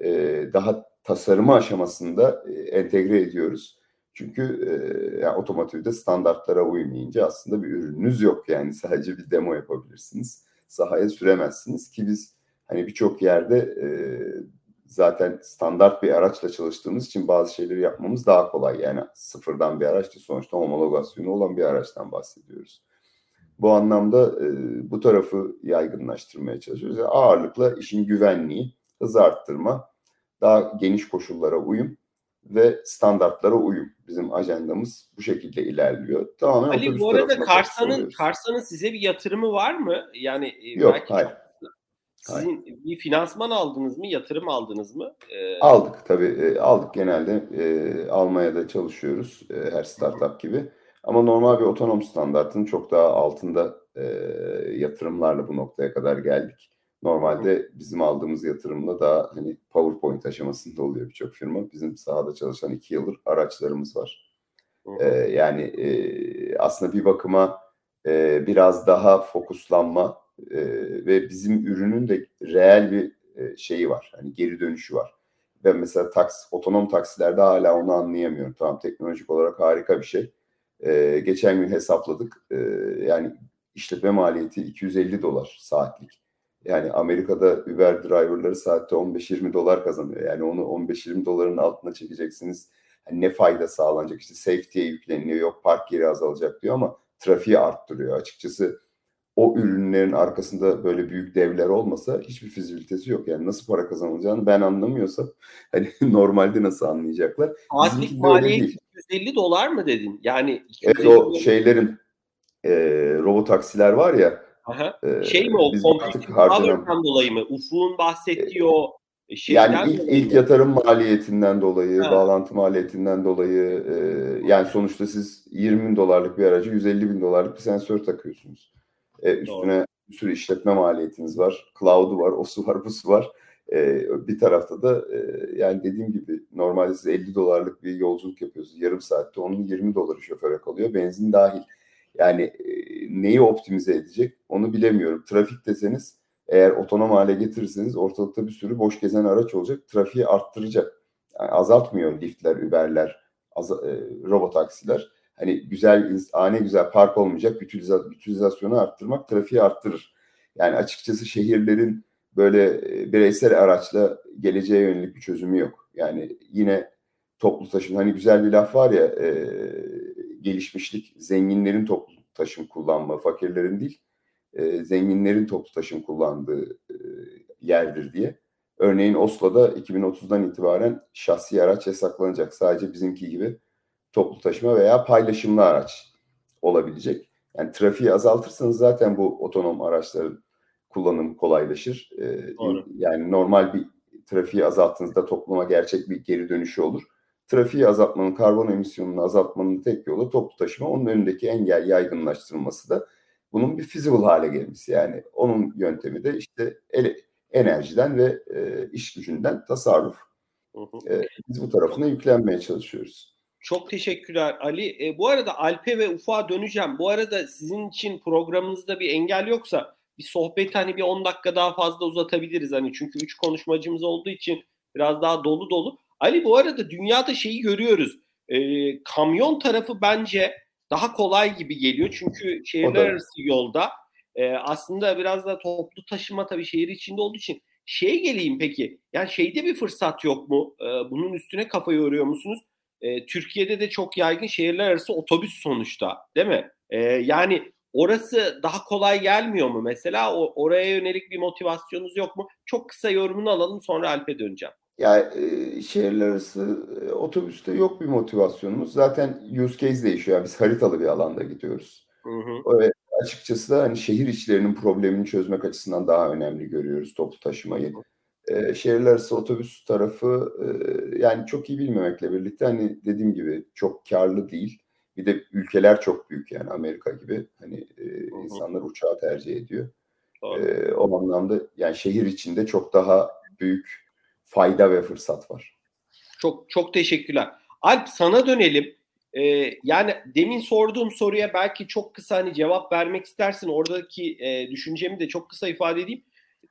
e, daha tasarımı aşamasında e, entegre ediyoruz. Çünkü e, yani otomotivde standartlara uymayınca aslında bir ürününüz yok yani sadece bir demo yapabilirsiniz. Sahaya süremezsiniz ki biz hani birçok yerde e, zaten standart bir araçla çalıştığımız için bazı şeyleri yapmamız daha kolay. Yani sıfırdan bir araç değil sonuçta homologasyonu olan bir araçtan bahsediyoruz. Bu anlamda e, bu tarafı yaygınlaştırmaya çalışıyoruz. Yani ağırlıkla işin güvenliği, hız arttırma, daha geniş koşullara uyum ve standartlara uyum. Bizim ajandamız bu şekilde ilerliyor. Tamamen Ali bu arada Karsa'nın Karsa'nın size bir yatırımı var mı? Yani e, Yok, belki hayır. Sizin hayır. bir finansman aldınız mı, yatırım aldınız mı? Ee... Aldık tabii. E, aldık genelde. E, almaya da çalışıyoruz e, her startup gibi. Ama normal bir otonom standartın çok daha altında e, yatırımlarla bu noktaya kadar geldik. Normalde bizim aldığımız yatırımla daha hani PowerPoint aşamasında oluyor birçok firma. Bizim sahada çalışan iki yıldır araçlarımız var. Ee, yani e, aslında bir bakıma e, biraz daha fokuslanma e, ve bizim ürünün de reel bir e, şeyi var. Hani geri dönüşü var. Ben mesela taks, otonom taksilerde hala onu anlayamıyorum. Tamam teknolojik olarak harika bir şey. E, geçen gün hesapladık. E, yani işletme maliyeti 250 dolar saatlik. Yani Amerika'da Uber driverları saatte 15-20 dolar kazanıyor. Yani onu 15-20 doların altına çekeceksiniz. Yani ne fayda sağlanacak? İşte safety'ye yükleniyor, yok park yeri azalacak diyor ama trafiği arttırıyor. Açıkçası o ürünlerin arkasında böyle büyük devler olmasa hiçbir fizibilitesi yok. Yani nasıl para kazanılacağını ben anlamıyorsam hani normalde nasıl anlayacaklar? Saatlik maliyet 250 dolar mı dedin? Yani evet, o şeylerin e, robot taksiler var ya Aha. E, şey mi o computing power'dan dolayı mı? Ufuk'un bahsettiği o şeyden yani ilk, ilk yatırım maliyetinden dolayı, ha. bağlantı maliyetinden dolayı e, yani sonuçta siz 20 bin dolarlık bir aracı 150 bin dolarlık bir sensör takıyorsunuz. E, üstüne Doğru. bir sürü işletme maliyetiniz var. Cloud'u var, o su var, bu su var. E, bir tarafta da e, yani dediğim gibi normalde siz 50 dolarlık bir yolculuk yapıyorsunuz. Yarım saatte onun 20 doları şoföre kalıyor. Benzin dahil. Yani e, neyi optimize edecek onu bilemiyorum. Trafik deseniz eğer otonom hale getirirseniz ortalıkta bir sürü boş gezen araç olacak. Trafiği arttıracak. Yani azaltmıyor liftler, Uber'ler, az, e, robot taksiler hani güzel, ane güzel park olmayacak, ütilizasyonu arttırmak trafiği arttırır. Yani açıkçası şehirlerin böyle e, bireysel araçla geleceğe yönelik bir çözümü yok. Yani yine toplu taşım, hani güzel bir laf var ya, e, gelişmişlik, zenginlerin toplu taşım kullanma, fakirlerin değil, e, zenginlerin toplu taşım kullandığı e, yerdir diye. Örneğin Oslo'da 2030'dan itibaren şahsi araç yasaklanacak. Sadece bizimki gibi toplu taşıma veya paylaşımlı araç olabilecek. Yani trafiği azaltırsanız zaten bu otonom araçların kullanım kolaylaşır. Ee, yani normal bir trafiği azalttığınızda topluma gerçek bir geri dönüşü olur. Trafiği azaltmanın, karbon emisyonunu azaltmanın tek yolu toplu taşıma. Onun önündeki engel yaygınlaştırılması da bunun bir feasible hale gelmesi. Yani onun yöntemi de işte ele, enerjiden ve e, iş gücünden tasarruf. Hı hı. E, biz bu tarafına yüklenmeye çalışıyoruz. Çok teşekkürler Ali. E, bu arada Alp'e ve Ufuk'a döneceğim. Bu arada sizin için programınızda bir engel yoksa bir sohbet hani bir 10 dakika daha fazla uzatabiliriz. Hani çünkü 3 konuşmacımız olduğu için biraz daha dolu dolu. Ali bu arada dünyada şeyi görüyoruz. E, kamyon tarafı bence daha kolay gibi geliyor. Çünkü şehirler arası yolda e, aslında biraz da toplu taşıma tabii şehir içinde olduğu için şeye geleyim peki. Yani şeyde bir fırsat yok mu? E, bunun üstüne kafa yoruyor musunuz? e, Türkiye'de de çok yaygın şehirler arası otobüs sonuçta değil mi? E, yani orası daha kolay gelmiyor mu mesela? O, oraya yönelik bir motivasyonunuz yok mu? Çok kısa yorumunu alalım sonra Alp'e döneceğim. Ya e, şehirler arası e, otobüste yok bir motivasyonumuz. Zaten use case değişiyor. Yani biz haritalı bir alanda gidiyoruz. Hı hı. Açıkçası da hani şehir içlerinin problemini çözmek açısından daha önemli görüyoruz toplu taşımayı. Hı e, şehirler arası otobüs tarafı e, yani çok iyi bilmemekle birlikte hani dediğim gibi çok karlı değil. Bir de ülkeler çok büyük yani Amerika gibi hani e, insanlar uçağı tercih ediyor. E, o anlamda yani şehir içinde çok daha büyük fayda ve fırsat var. Çok çok teşekkürler. Alp sana dönelim. Ee, yani demin sorduğum soruya belki çok kısa hani cevap vermek istersin. Oradaki e, düşüncemi de çok kısa ifade edeyim.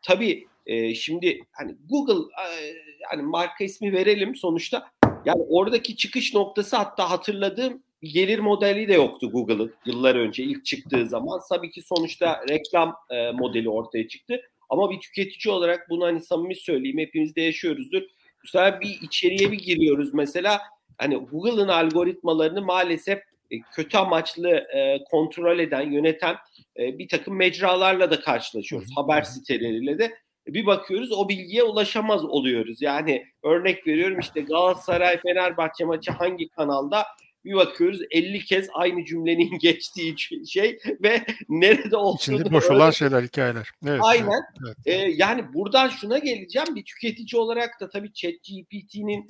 Tabii e, şimdi hani Google e, yani marka ismi verelim sonuçta. Yani oradaki çıkış noktası hatta hatırladığım gelir modeli de yoktu Google'ın yıllar önce ilk çıktığı zaman. Tabii ki sonuçta reklam e, modeli ortaya çıktı. Ama bir tüketici olarak bunu hani samimi söyleyeyim hepimiz de yaşıyoruzdur. Bu sefer bir içeriye bir giriyoruz mesela hani Google'ın algoritmalarını maalesef e, kötü amaçlı e, kontrol eden, yöneten e, bir takım mecralarla da karşılaşıyoruz. Haber siteleriyle de. Bir bakıyoruz o bilgiye ulaşamaz oluyoruz. Yani örnek veriyorum işte Galatasaray Fenerbahçe maçı hangi kanalda bir bakıyoruz 50 kez aynı cümlenin geçtiği şey ve nerede olduğunu İçinde boş olan şeyler, hikayeler. Evet, Aynen. Evet, evet. Ee, yani buradan şuna geleceğim. Bir tüketici olarak da tabii ChatGPT'nin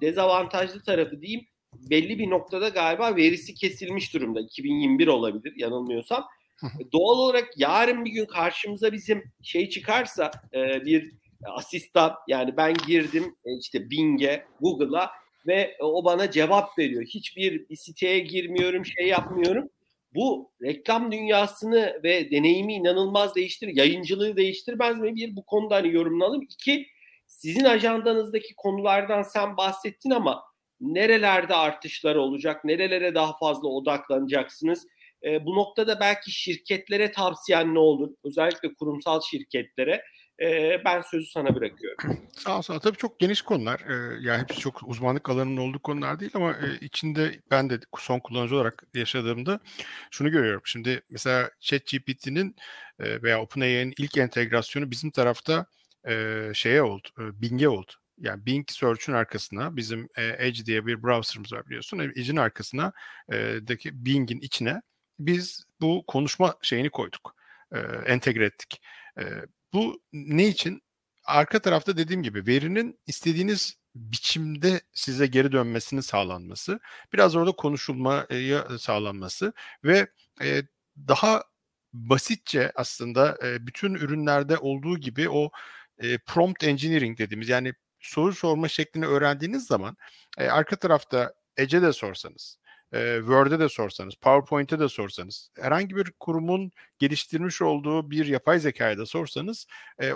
dezavantajlı tarafı diyeyim belli bir noktada galiba verisi kesilmiş durumda. 2021 olabilir yanılmıyorsam. Doğal olarak yarın bir gün karşımıza bizim şey çıkarsa e, bir asistan yani ben girdim e, işte Bing'e, Google'a ve o bana cevap veriyor. Hiçbir bir siteye girmiyorum, şey yapmıyorum. Bu reklam dünyasını ve deneyimi inanılmaz değiştir, yayıncılığı değiştirmez mi? Bir bu konuda hani yorumlanalım. İki, sizin ajandanızdaki konulardan sen bahsettin ama nerelerde artışlar olacak, nerelere daha fazla odaklanacaksınız? E, bu noktada belki şirketlere tavsiyen ne olur? Özellikle kurumsal şirketlere. E, ben sözü sana bırakıyorum. Sağ ol, sağ ol. Tabii çok geniş konular. E, yani hepsi çok uzmanlık alanının olduğu konular değil ama e, içinde ben de son kullanıcı olarak yaşadığımda şunu görüyorum. Şimdi mesela ChatGPT'nin e, veya OpenAI'nin ilk entegrasyonu bizim tarafta e, şeye oldu, e, Bing'e oldu. Yani Bing Search'ün arkasına bizim e, Edge diye bir browser'ımız var biliyorsun. Edge'in arkasına e, daki Bing'in içine biz bu konuşma şeyini koyduk. E, entegre ettik. E, bu ne için? Arka tarafta dediğim gibi verinin istediğiniz biçimde size geri dönmesinin sağlanması, biraz orada konuşulmaya sağlanması ve e, daha basitçe aslında e, bütün ürünlerde olduğu gibi o e, prompt engineering dediğimiz yani soru sorma şeklini öğrendiğiniz zaman e, arka tarafta Edge'e de sorsanız, Word'e de sorsanız, PowerPoint'e de sorsanız, herhangi bir kurumun geliştirmiş olduğu bir yapay zekaya da sorsanız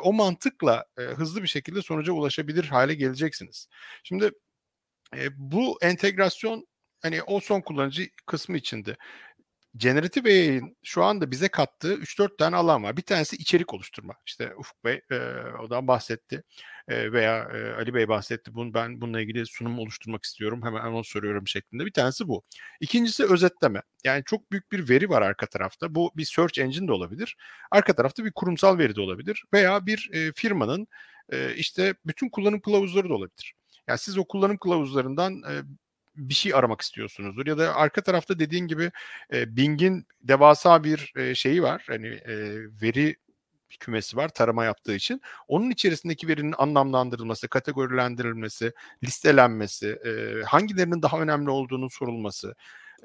o mantıkla hızlı bir şekilde sonuca ulaşabilir hale geleceksiniz. Şimdi bu entegrasyon hani o son kullanıcı kısmı içinde. Generative AI'nin şu anda bize kattığı 3-4 tane alan var. Bir tanesi içerik oluşturma. İşte Ufuk Bey e, odan bahsetti e, veya e, Ali Bey bahsetti. Bunu, ben bununla ilgili sunum oluşturmak istiyorum. Hemen onu soruyorum şeklinde. Bir tanesi bu. İkincisi özetleme. Yani çok büyük bir veri var arka tarafta. Bu bir search engine de olabilir. Arka tarafta bir kurumsal veri de olabilir. Veya bir e, firmanın e, işte bütün kullanım kılavuzları da olabilir. Yani siz o kullanım kılavuzlarından e, bir şey aramak istiyorsunuzdur ya da arka tarafta dediğin gibi e, Bing'in devasa bir e, şeyi var. Hani e, veri kümesi var tarama yaptığı için. Onun içerisindeki verinin anlamlandırılması, kategorilendirilmesi, listelenmesi, e, hangilerinin daha önemli olduğunu sorulması,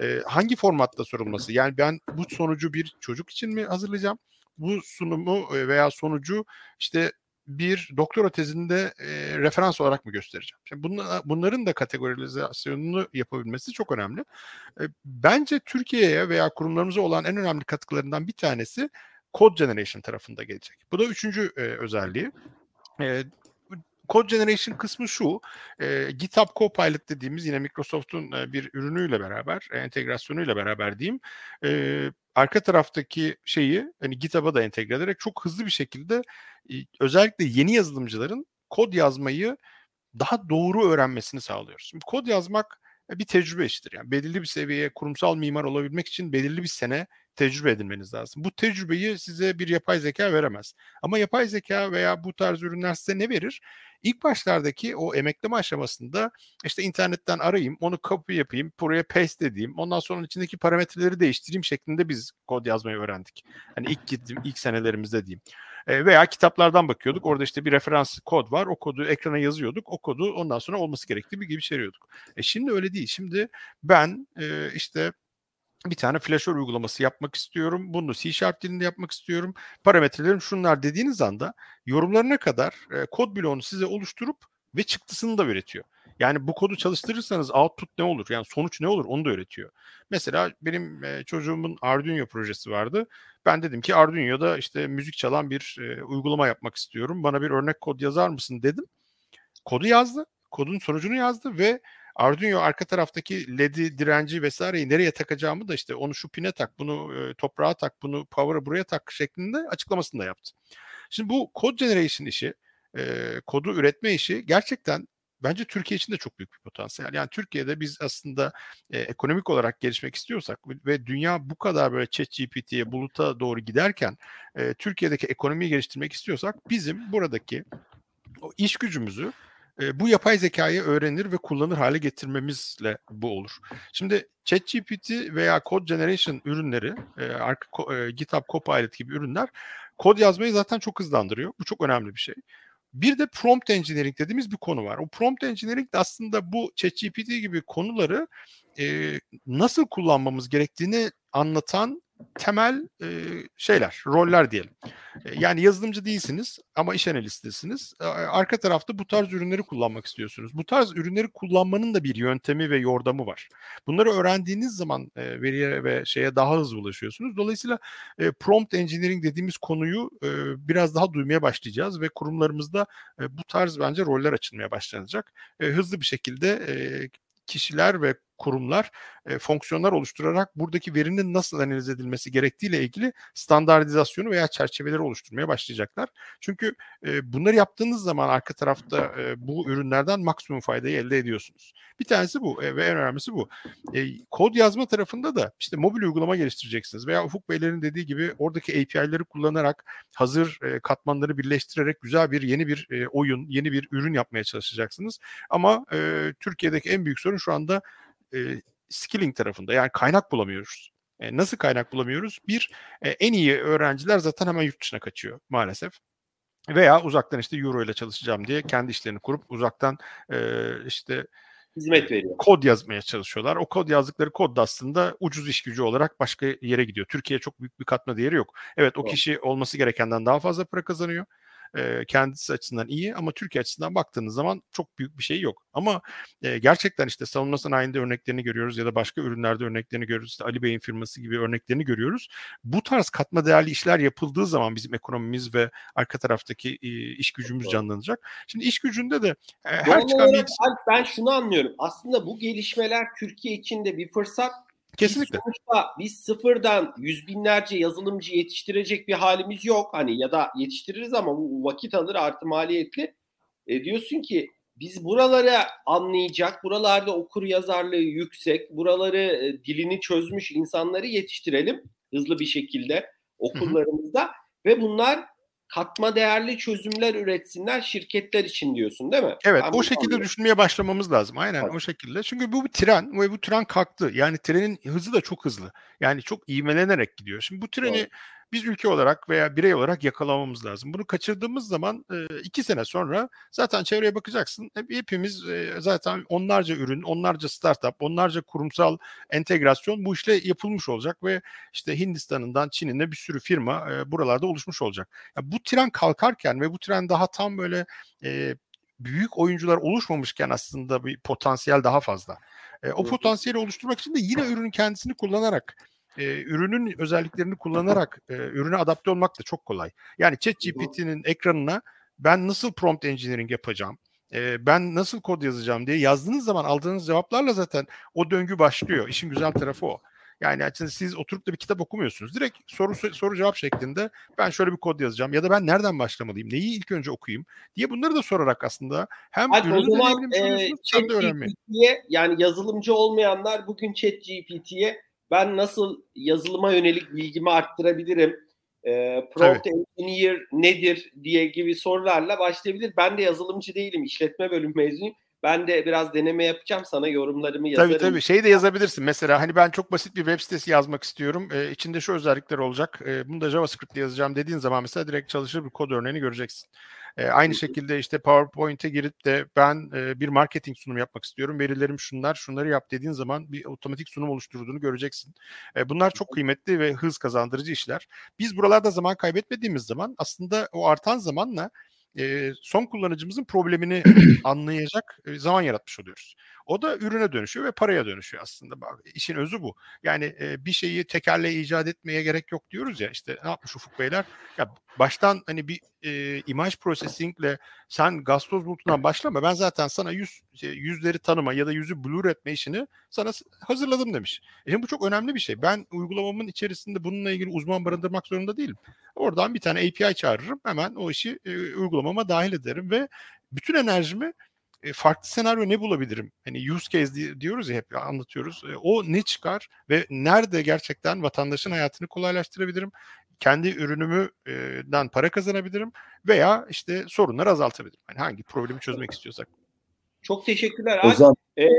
e, hangi formatta sorulması. Yani ben bu sonucu bir çocuk için mi hazırlayacağım? Bu sunumu veya sonucu işte bir doktora tezinde e, referans olarak mı göstereceğim? Şimdi bunla, bunların da kategorizasyonunu yapabilmesi çok önemli. E, bence Türkiye'ye veya kurumlarımıza olan en önemli katkılarından bir tanesi Code Generation tarafında gelecek. Bu da üçüncü e, özelliği. E, Code Generation kısmı şu, e, GitHub Copilot dediğimiz yine Microsoft'un e, bir ürünüyle beraber, e, entegrasyonuyla beraber diyeyim, e, arka taraftaki şeyi hani GitHub'a da entegre ederek çok hızlı bir şekilde e, özellikle yeni yazılımcıların kod yazmayı daha doğru öğrenmesini sağlıyoruz. Şimdi kod yazmak bir tecrübe işidir. Yani belirli bir seviyeye kurumsal mimar olabilmek için belirli bir sene tecrübe edinmeniz lazım. Bu tecrübeyi size bir yapay zeka veremez. Ama yapay zeka veya bu tarz ürünler size ne verir? İlk başlardaki o emekleme aşamasında işte internetten arayayım, onu copy yapayım, buraya paste edeyim, ondan sonra içindeki parametreleri değiştireyim şeklinde biz kod yazmayı öğrendik. Hani ilk gittim, ilk senelerimizde diyeyim. E, veya kitaplardan bakıyorduk. Orada işte bir referans kod var. O kodu ekrana yazıyorduk. O kodu ondan sonra olması gerektiği bir gibi çeviriyorduk. E şimdi öyle değil. Şimdi ben e, işte bir tane flasher uygulaması yapmak istiyorum. Bunu C Sharp dilinde yapmak istiyorum. Parametrelerim şunlar dediğiniz anda yorumlarına kadar e, kod bloğunu size oluşturup ve çıktısını da üretiyor. Yani bu kodu çalıştırırsanız output ne olur? Yani sonuç ne olur? Onu da öğretiyor. Mesela benim e, çocuğumun Arduino projesi vardı. Ben dedim ki Arduino'da işte müzik çalan bir e, uygulama yapmak istiyorum. Bana bir örnek kod yazar mısın dedim. Kodu yazdı. Kodun sonucunu yazdı ve Arduino arka taraftaki LED'i, direnci vesaireyi nereye takacağımı da işte onu şu pine tak, bunu e, toprağa tak, bunu power'a buraya tak şeklinde açıklamasını da yaptı. Şimdi bu code generation işi, e, kodu üretme işi gerçekten bence Türkiye için de çok büyük bir potansiyel. Yani Türkiye'de biz aslında e, ekonomik olarak gelişmek istiyorsak ve dünya bu kadar böyle chat GPT'ye, buluta doğru giderken e, Türkiye'deki ekonomiyi geliştirmek istiyorsak bizim buradaki o iş gücümüzü e, bu yapay zekayı öğrenir ve kullanır hale getirmemizle bu olur. Şimdi ChatGPT veya Code Generation ürünleri, e, e, GitHub Copilot gibi ürünler kod yazmayı zaten çok hızlandırıyor. Bu çok önemli bir şey. Bir de prompt engineering dediğimiz bir konu var. O prompt engineering de aslında bu ChatGPT gibi konuları e, nasıl kullanmamız gerektiğini anlatan temel e, şeyler, roller diyelim. E, yani yazılımcı değilsiniz ama iş analistisiniz. E, arka tarafta bu tarz ürünleri kullanmak istiyorsunuz. Bu tarz ürünleri kullanmanın da bir yöntemi ve yordamı var. Bunları öğrendiğiniz zaman e, veriye ve şeye daha hızlı ulaşıyorsunuz. Dolayısıyla e, prompt engineering dediğimiz konuyu e, biraz daha duymaya başlayacağız ve kurumlarımızda e, bu tarz bence roller açılmaya başlanacak. E, hızlı bir şekilde e, kişiler ve kurumlar e, fonksiyonlar oluşturarak buradaki verinin nasıl analiz edilmesi gerektiğiyle ilgili standartizasyonu veya çerçeveleri oluşturmaya başlayacaklar. Çünkü e, bunları yaptığınız zaman arka tarafta e, bu ürünlerden maksimum faydayı elde ediyorsunuz. Bir tanesi bu e, ve en önemlisi bu. E, kod yazma tarafında da işte mobil uygulama geliştireceksiniz veya Ufuk Beylerin dediği gibi oradaki API'leri kullanarak hazır e, katmanları birleştirerek güzel bir yeni bir e, oyun, yeni bir ürün yapmaya çalışacaksınız. Ama e, Türkiye'deki en büyük sorun şu anda e, skilling tarafında yani kaynak bulamıyoruz. E, nasıl kaynak bulamıyoruz? Bir, e, en iyi öğrenciler zaten hemen yurt dışına kaçıyor maalesef. Veya uzaktan işte euro ile çalışacağım diye kendi işlerini kurup uzaktan e, işte hizmet veriyor. Kod yazmaya çalışıyorlar. O kod yazdıkları kod da aslında ucuz iş gücü olarak başka yere gidiyor. Türkiye'ye çok büyük bir katma değeri yok. Evet o kişi olması gerekenden daha fazla para kazanıyor e, kendisi açısından iyi ama Türkiye açısından baktığınız zaman çok büyük bir şey yok. Ama e, gerçekten işte savunma sanayinde örneklerini görüyoruz ya da başka ürünlerde örneklerini görüyoruz. İşte Ali Bey'in firması gibi örneklerini görüyoruz. Bu tarz katma değerli işler yapıldığı zaman bizim ekonomimiz ve arka taraftaki e, iş gücümüz canlanacak. Şimdi iş gücünde de e, her çıkan bir... Ben şunu anlıyorum. Aslında bu gelişmeler Türkiye için de bir fırsat Kesinlikle. Biz, sonuçta biz sıfırdan yüz binlerce yazılımcı yetiştirecek bir halimiz yok. Hani ya da yetiştiririz ama bu vakit alır artı maliyetli. E, diyorsun ki biz buraları anlayacak, buralarda okur yazarlığı yüksek, buraları e, dilini çözmüş insanları yetiştirelim hızlı bir şekilde okullarımızda hı hı. ve bunlar katma değerli çözümler üretsinler şirketler için diyorsun değil mi? Evet ben o şekilde anlıyorum. düşünmeye başlamamız lazım. Aynen evet. o şekilde. Çünkü bu bir tren ve bu tren kalktı. Yani trenin hızı da çok hızlı. Yani çok ivmelenerek gidiyor. Şimdi bu treni evet biz ülke olarak veya birey olarak yakalamamız lazım. Bunu kaçırdığımız zaman iki sene sonra zaten çevreye bakacaksın. Hepimiz zaten onlarca ürün, onlarca startup, onlarca kurumsal entegrasyon bu işle yapılmış olacak ve işte Hindistan'ından Çin'ine bir sürü firma buralarda oluşmuş olacak. bu tren kalkarken ve bu tren daha tam böyle büyük oyuncular oluşmamışken aslında bir potansiyel daha fazla. o potansiyeli oluşturmak için de yine ürünün kendisini kullanarak e, ürünün özelliklerini kullanarak e, ürüne adapte olmak da çok kolay. Yani ChatGPT'nin ekranına ben nasıl prompt engineering yapacağım, e, ben nasıl kod yazacağım diye yazdığınız zaman aldığınız cevaplarla zaten o döngü başlıyor. İşin güzel tarafı o. Yani açıkçası siz oturup da bir kitap okumuyorsunuz. Direkt soru soru cevap şeklinde ben şöyle bir kod yazacağım ya da ben nereden başlamalıyım, neyi ilk önce okuyayım diye bunları da sorarak aslında hem ürünü deneyimlemiş e, hem de öğrenmeyi. Yani yazılımcı olmayanlar bugün ChatGPT'ye ben nasıl yazılıma yönelik bilgimi arttırabilirim? E, prompt Tabii. engineer nedir diye gibi sorularla başlayabilir. Ben de yazılımcı değilim, işletme bölüm mezunuyum. Ben de biraz deneme yapacağım. Sana yorumlarımı yazarım. Tabii tabii. Şey de yazabilirsin. Mesela hani ben çok basit bir web sitesi yazmak istiyorum. Ee, içinde şu özellikler olacak. Ee, bunu da JavaScript ile yazacağım dediğin zaman mesela direkt çalışır bir kod örneğini göreceksin. E, aynı şekilde işte PowerPoint'e girip de ben e, bir marketing sunumu yapmak istiyorum. Verilerim şunlar, şunları yap dediğin zaman bir otomatik sunum oluşturduğunu göreceksin. E, bunlar çok kıymetli ve hız kazandırıcı işler. Biz buralarda zaman kaybetmediğimiz zaman aslında o artan zamanla e, son kullanıcımızın problemini anlayacak e, zaman yaratmış oluyoruz. O da ürüne dönüşüyor ve paraya dönüşüyor aslında. İşin özü bu. Yani e, bir şeyi tekerle icat etmeye gerek yok diyoruz ya işte ne yapmış Ufuk Beyler? Ya baştan hani bir e, imaj prosesingle sen gastoz bulutundan başlama. Ben zaten sana yüz şey, yüzleri tanıma ya da yüzü blur etme işini sana hazırladım demiş. E, bu çok önemli bir şey. Ben uygulamamın içerisinde bununla ilgili uzman barındırmak zorunda değilim. Oradan bir tane API çağırırım. Hemen o işi e, uygulamama dahil ederim ve bütün enerjimi e, farklı senaryo ne bulabilirim? Hani use case diyoruz ya hep anlatıyoruz. E, o ne çıkar ve nerede gerçekten vatandaşın hayatını kolaylaştırabilirim? Kendi ürünümüden para kazanabilirim veya işte sorunları azaltabilirim. Yani hangi problemi çözmek istiyorsak. Çok teşekkürler. Ozan, ee, e,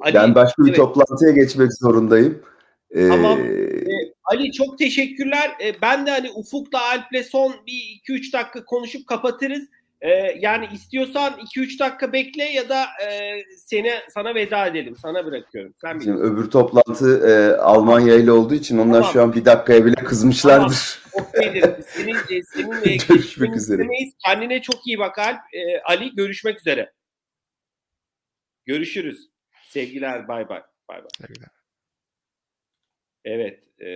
Ali, ben başka bir evet. toplantıya geçmek zorundayım. Ee, tamam. Ee, Ali çok teşekkürler. Ee, ben de hani Ufuk'la Alp'le son bir 2-3 dakika konuşup kapatırız. Ee, yani istiyorsan 2-3 dakika bekle ya da e, seni sana veda edelim. Sana bırakıyorum. Sen Şimdi öbür toplantı e, Almanya ile olduğu için onlar tamam. şu an bir dakikaya bile kızmışlardır. Tamam. Okay senin, e, seninle görüşmek üzere. Kendine çok iyi bak Alp. E, Ali görüşmek üzere. Görüşürüz. Sevgiler bay bay. Bay bay. Evet. E,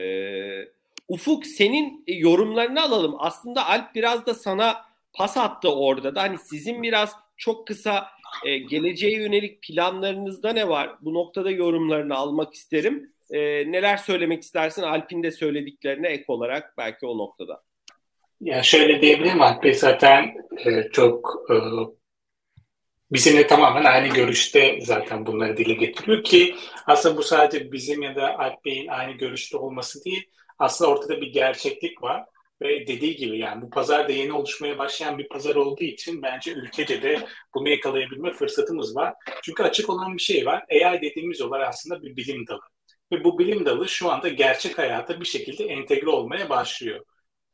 Ufuk senin yorumlarını alalım. Aslında Alp biraz da sana pas attı orada da. Hani sizin biraz çok kısa e, geleceğe yönelik planlarınızda ne var? Bu noktada yorumlarını almak isterim. E, neler söylemek istersin Alp'in de söylediklerine ek olarak belki o noktada. Ya şöyle diyebilirim Alp zaten e, çok e, bizimle tamamen aynı görüşte zaten bunları dile getiriyor ki aslında bu sadece bizim ya da Alp Bey'in aynı görüşte olması değil aslında ortada bir gerçeklik var ve dediği gibi yani bu pazar da yeni oluşmaya başlayan bir pazar olduğu için bence ülkece de bunu yakalayabilme fırsatımız var. Çünkü açık olan bir şey var. AI dediğimiz olay aslında bir bilim dalı. Ve bu bilim dalı şu anda gerçek hayata bir şekilde entegre olmaya başlıyor.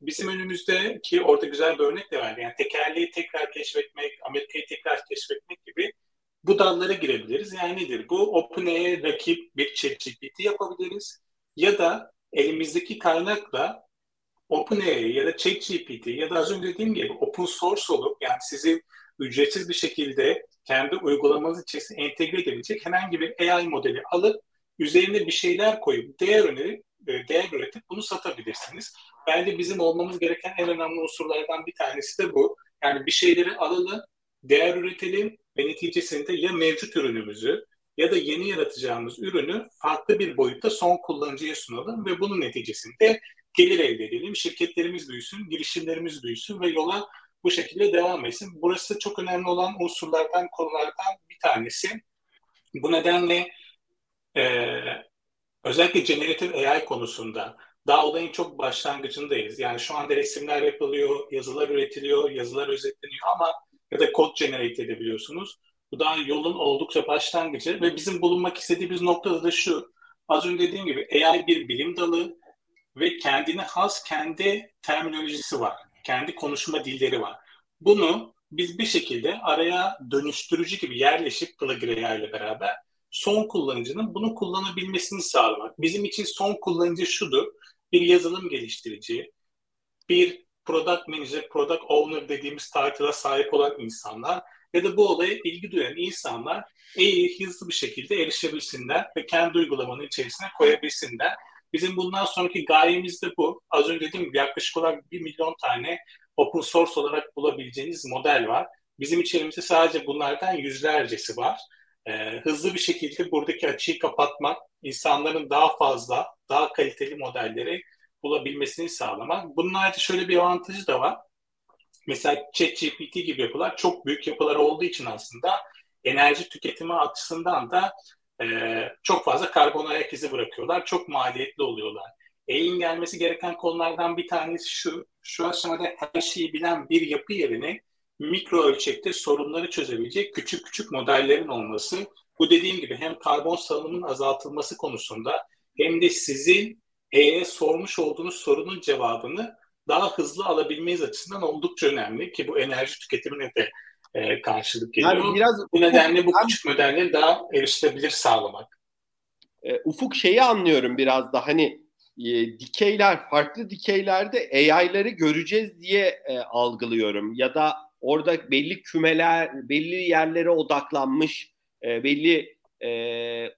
Bizim önümüzde ki orada güzel bir örnek de var. Yani tekerleği tekrar keşfetmek, Amerika'yı tekrar keşfetmek gibi bu dallara girebiliriz. Yani nedir? Bu OpenAI'ye rakip bir ChatGPT yapabiliriz. Ya da elimizdeki kaynakla OpenAI ya da ChatGPT ya da az önce dediğim gibi open source olup yani sizin ücretsiz bir şekilde kendi uygulamanız içerisinde entegre edebilecek herhangi bir AI modeli alıp üzerine bir şeyler koyup değer önerip e, değer üretip bunu satabilirsiniz. Bence bizim olmamız gereken en önemli unsurlardan bir tanesi de bu. Yani bir şeyleri alalım, değer üretelim ve neticesinde ya mevcut ürünümüzü ya da yeni yaratacağımız ürünü farklı bir boyutta son kullanıcıya sunalım ve bunun neticesinde gelir elde edelim, şirketlerimiz büyüsün, girişimlerimiz büyüsün ve yola bu şekilde devam etsin. Burası çok önemli olan unsurlardan, konulardan bir tanesi. Bu nedenle e, özellikle generative AI konusunda daha olayın çok başlangıcındayız. Yani şu anda resimler yapılıyor, yazılar üretiliyor, yazılar özetleniyor ama ya da kod generate edebiliyorsunuz. Bu daha yolun oldukça başlangıcı ve bizim bulunmak istediğimiz noktada da şu. Az önce dediğim gibi AI bir bilim dalı ve kendine has kendi terminolojisi var. Kendi konuşma dilleri var. Bunu biz bir şekilde araya dönüştürücü gibi yerleşip Plagiraya ile beraber son kullanıcının bunu kullanabilmesini sağlamak. Bizim için son kullanıcı şudur. Bir yazılım geliştirici, bir product manager, product owner dediğimiz title'a sahip olan insanlar ya da bu olaya ilgi duyan insanlar iyi, hızlı bir şekilde erişebilsinler ve kendi uygulamanın içerisine koyabilsinler. Bizim bundan sonraki gayemiz de bu. Az önce dediğim gibi yaklaşık olarak 1 milyon tane open source olarak bulabileceğiniz model var. Bizim içerimizde sadece bunlardan yüzlercesi var. Ee, hızlı bir şekilde buradaki açığı kapatmak, insanların daha fazla, daha kaliteli modelleri bulabilmesini sağlamak. Bunun ayrıca şöyle bir avantajı da var. Mesela ChatGPT gibi yapılar çok büyük yapılar olduğu için aslında enerji tüketimi açısından da e, çok fazla karbon ayak izi bırakıyorlar. Çok maliyetli oluyorlar. AI'nin gelmesi gereken konulardan bir tanesi şu. Şu aşamada her şeyi bilen bir yapı yerine mikro ölçekte sorunları çözebilecek küçük küçük modellerin olması. Bu dediğim gibi hem karbon salınımının azaltılması konusunda hem de sizin E'ye sormuş olduğunuz sorunun cevabını daha hızlı alabilmeniz açısından oldukça önemli ki bu enerji tüketimine de e, karşılık geliyor. Yani biraz bu nedenle bu küçük modelleri daha erişilebilir sağlamak. E, ufuk şeyi anlıyorum biraz da hani e, dikeyler farklı dikeylerde AI'ları göreceğiz diye e, algılıyorum ya da orada belli kümeler belli yerlere odaklanmış e, belli e,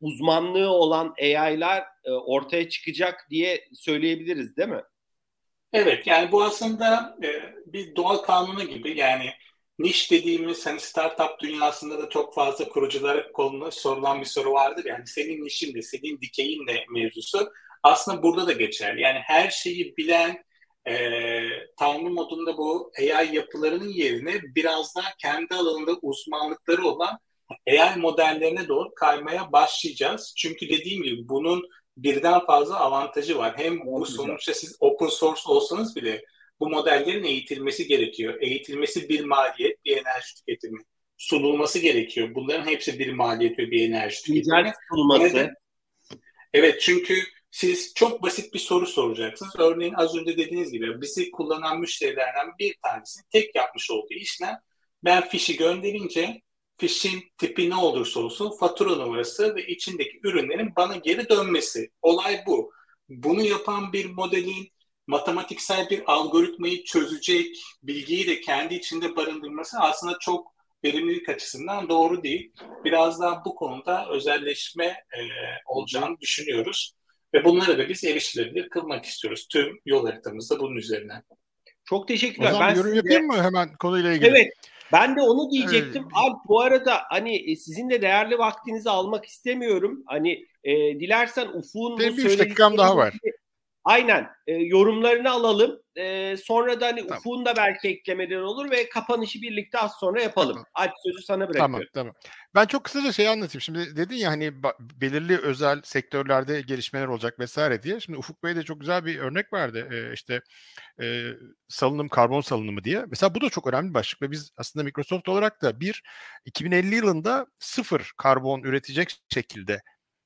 uzmanlığı olan AI'lar e, ortaya çıkacak diye söyleyebiliriz değil mi? Evet yani bu aslında e, bir doğal kanunu gibi yani niş dediğimiz hani startup dünyasında da çok fazla kuruculara konulu sorulan bir soru vardır. Yani senin nişin de senin dikeyin de mevzusu aslında burada da geçerli. Yani her şeyi bilen e, Tanrı modunda bu AI yapılarının yerine biraz daha kendi alanında uzmanlıkları olan AI modellerine doğru kaymaya başlayacağız. Çünkü dediğim gibi bunun birden fazla avantajı var. Hem bu sonuçta siz open source olsanız bile bu modellerin eğitilmesi gerekiyor. Eğitilmesi bir maliyet, bir enerji tüketimi. Sunulması gerekiyor. Bunların hepsi bir maliyet ve bir enerji tüketimi. sunulması. Evet çünkü siz çok basit bir soru soracaksınız. Örneğin az önce dediğiniz gibi bizi kullanan müşterilerden bir tanesi tek yapmış olduğu işlem ben fişi gönderince fişin tipi ne olursa olsun fatura numarası ve içindeki ürünlerin bana geri dönmesi. Olay bu. Bunu yapan bir modelin matematiksel bir algoritmayı çözecek bilgiyi de kendi içinde barındırması aslında çok verimlilik açısından doğru değil. Biraz daha bu konuda özelleşme e, olacağını düşünüyoruz. Ve bunları da biz erişilebilir kılmak istiyoruz. Tüm yol haritamızda bunun üzerinden. Çok teşekkürler. O zaman ben yorum size... yapayım mı hemen konuyla ilgili? Evet. Ben de onu diyecektim. Evet. Alp bu arada hani e, sizin de değerli vaktinizi almak istemiyorum. Hani e, dilersen Ufuk'un Benim bir dakikam daha var. Aynen. E, yorumlarını alalım. E, sonra da hani tamam. Ufuk'un da belki eklemeleri olur ve kapanışı birlikte az sonra yapalım. Tamam. Alp sözü sana bırakıyorum. Tamam, tamam. Ben çok kısaca şey anlatayım. Şimdi dedin ya hani belirli özel sektörlerde gelişmeler olacak vesaire diye. Şimdi Ufuk Bey de çok güzel bir örnek verdi. Ee, işte e, salınım, karbon salınımı diye. Mesela bu da çok önemli bir başlık ve biz aslında Microsoft olarak da bir 2050 yılında sıfır karbon üretecek şekilde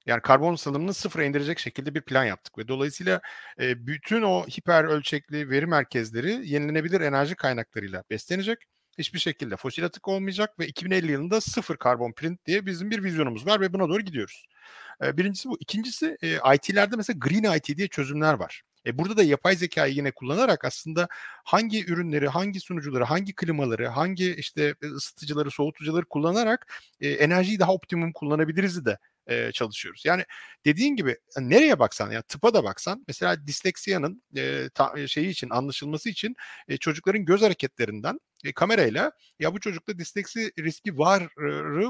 yani karbon salımını sıfıra indirecek şekilde bir plan yaptık ve dolayısıyla e, bütün o hiper ölçekli veri merkezleri yenilenebilir enerji kaynaklarıyla beslenecek. Hiçbir şekilde fosil atık olmayacak ve 2050 yılında sıfır karbon print diye bizim bir vizyonumuz var ve buna doğru gidiyoruz. E, birincisi bu. İkincisi e, IT'lerde mesela Green IT diye çözümler var. E burada da yapay zekayı yine kullanarak aslında hangi ürünleri, hangi sunucuları, hangi klimaları, hangi işte ısıtıcıları, soğutucuları kullanarak e, enerjiyi daha optimum kullanabiliriz de e, çalışıyoruz. Yani dediğin gibi nereye baksan ya tıpa da baksan mesela disleksiyanın e, ta, şeyi için anlaşılması için e, çocukların göz hareketlerinden e, kamerayla ya bu çocukta disleksi riski varı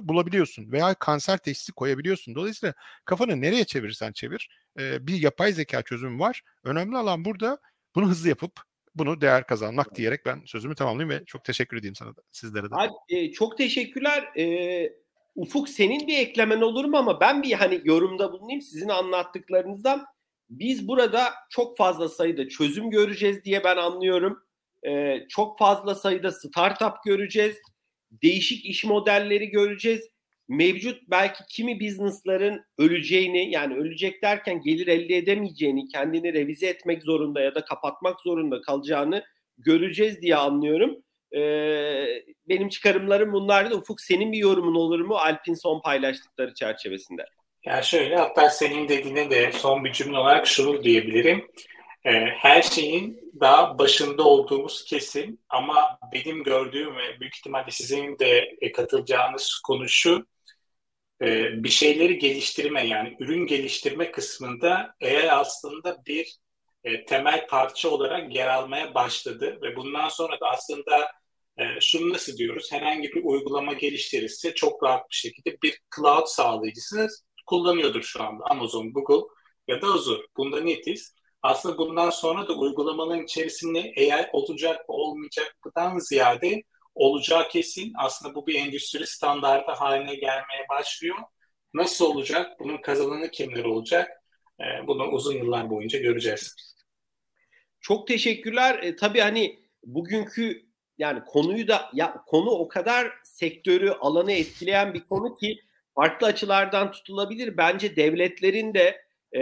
bulabiliyorsun veya kanser teşhisi koyabiliyorsun. Dolayısıyla kafanı nereye çevirirsen çevir e, bir yapay zeka çözümü var. Önemli olan burada bunu hızlı yapıp bunu değer kazanmak diyerek ben sözümü tamamlayayım ve çok teşekkür edeyim sana da sizlere de. Abi, e, çok teşekkürler. E, Ufuk senin bir eklemen olur mu ama ben bir hani yorumda bulunayım sizin anlattıklarınızdan. Biz burada çok fazla sayıda çözüm göreceğiz diye ben anlıyorum. Ee, çok fazla sayıda startup göreceğiz. Değişik iş modelleri göreceğiz. Mevcut belki kimi business'ların öleceğini yani ölecek derken gelir elde edemeyeceğini, kendini revize etmek zorunda ya da kapatmak zorunda kalacağını göreceğiz diye anlıyorum. Benim çıkarımlarım bunlardı. Ufuk senin bir yorumun olur mu Alp'in son paylaştıkları çerçevesinde? Ya şöyle hatta senin dediğine de son bir cümle olarak şunu diyebilirim. Her şeyin daha başında olduğumuz kesin ama benim gördüğüm ve büyük ihtimalle sizin de katılacağınız konu şu e, bir şeyleri geliştirme yani ürün geliştirme kısmında eğer aslında bir e, temel parça olarak yer almaya başladı ve bundan sonra da aslında e, şunu nasıl diyoruz herhangi bir uygulama geliştirirse çok rahat bir şekilde bir cloud sağlayıcısı kullanıyordur şu anda Amazon, Google ya da Azure. Bunda netiz. Aslında bundan sonra da uygulamaların içerisinde AI olacak mı olmayacaktan ziyade olacağı kesin. Aslında bu bir endüstri standartı haline gelmeye başlıyor. Nasıl olacak? Bunun kazananı kimler olacak? E, bunu uzun yıllar boyunca göreceğiz. Çok teşekkürler. E, tabii hani bugünkü yani konuyu da ya konu o kadar sektörü alanı etkileyen bir konu ki farklı açılardan tutulabilir. Bence devletlerin de e,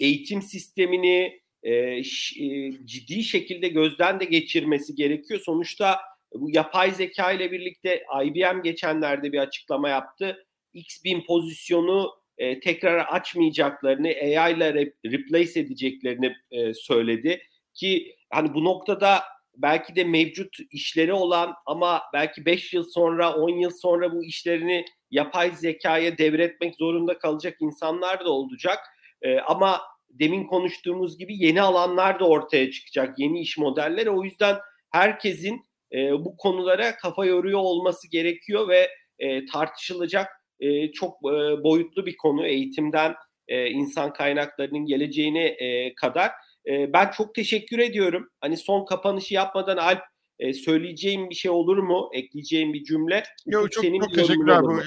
eğitim sistemini e, ş, e, ciddi şekilde gözden de geçirmesi gerekiyor. Sonuçta bu yapay zeka ile birlikte IBM geçenlerde bir açıklama yaptı. X1000 pozisyonu e, tekrar açmayacaklarını, AI ile replace edeceklerini e, söyledi. Ki hani bu noktada belki de mevcut işleri olan ama belki 5 yıl sonra 10 yıl sonra bu işlerini yapay zekaya devretmek zorunda kalacak insanlar da olacak. E, ama demin konuştuğumuz gibi yeni alanlar da ortaya çıkacak, yeni iş modelleri. O yüzden herkesin e, bu konulara kafa yoruyor olması gerekiyor ve e, tartışılacak e, çok e, boyutlu bir konu eğitimden e, insan kaynaklarının geleceğine e, kadar. E, ben çok teşekkür ediyorum. Hani son kapanışı yapmadan Alp e, söyleyeceğim bir şey olur mu? Ekleyeceğim bir cümle. Yok çok, Senin çok teşekkürler bu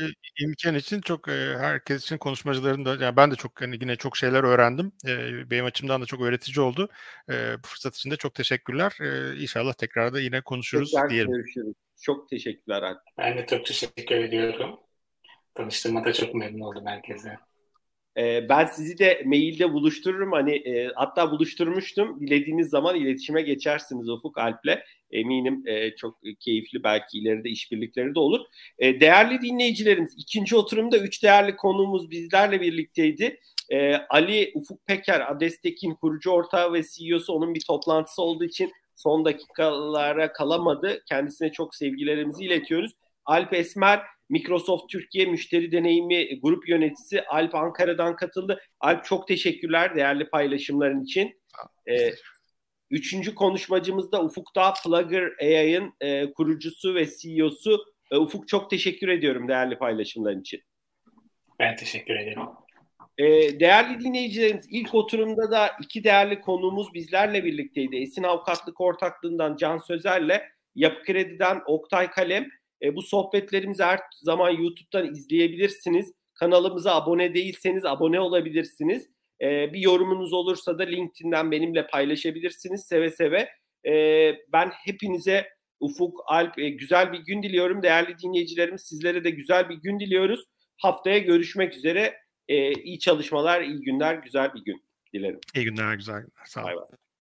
imkan için. Çok e, herkes için konuşmacıların da yani ben de çok hani yine çok şeyler öğrendim. E, benim açımdan da çok öğretici oldu. E, bu fırsat için de çok teşekkürler. E, inşallah tekrar da yine konuşuruz tekrar diyelim. Görüşürüz. Çok teşekkürler Alp. Ben de çok teşekkür ediyorum. Tanıştığıma çok memnun oldum herkese. Ee, ben sizi de mailde buluştururum. Hani e, hatta buluşturmuştum. Dilediğiniz zaman iletişime geçersiniz Ufuk Alp'le. Eminim e, çok keyifli belki ileride işbirlikleri de olur. E, değerli dinleyicilerimiz ikinci oturumda üç değerli konuğumuz bizlerle birlikteydi. E, Ali Ufuk Peker, Adestek'in kurucu ortağı ve CEO'su onun bir toplantısı olduğu için son dakikalara kalamadı. Kendisine çok sevgilerimizi iletiyoruz. Alp Esmer Microsoft Türkiye Müşteri Deneyimi Grup Yöneticisi Alp Ankara'dan katıldı. Alp çok teşekkürler değerli paylaşımların için. Ee, üçüncü konuşmacımız da Ufuk Dağ Plugger AI'ın e, kurucusu ve CEO'su. E, Ufuk çok teşekkür ediyorum değerli paylaşımların için. Ben teşekkür ederim. E, değerli dinleyicilerimiz ilk oturumda da iki değerli konuğumuz bizlerle birlikteydi. Esin Avukatlık Ortaklığı'ndan Can Sözer'le Yapı Kredi'den Oktay Kalem e, bu sohbetlerimizi her zaman YouTube'dan izleyebilirsiniz. Kanalımıza abone değilseniz abone olabilirsiniz. E, bir yorumunuz olursa da LinkedIn'den benimle paylaşabilirsiniz seve seve. E, ben hepinize Ufuk, Alp e, güzel bir gün diliyorum. Değerli dinleyicilerimiz sizlere de güzel bir gün diliyoruz. Haftaya görüşmek üzere. E, iyi çalışmalar, iyi günler, güzel bir gün dilerim. İyi günler, güzel günler. Sağ olun.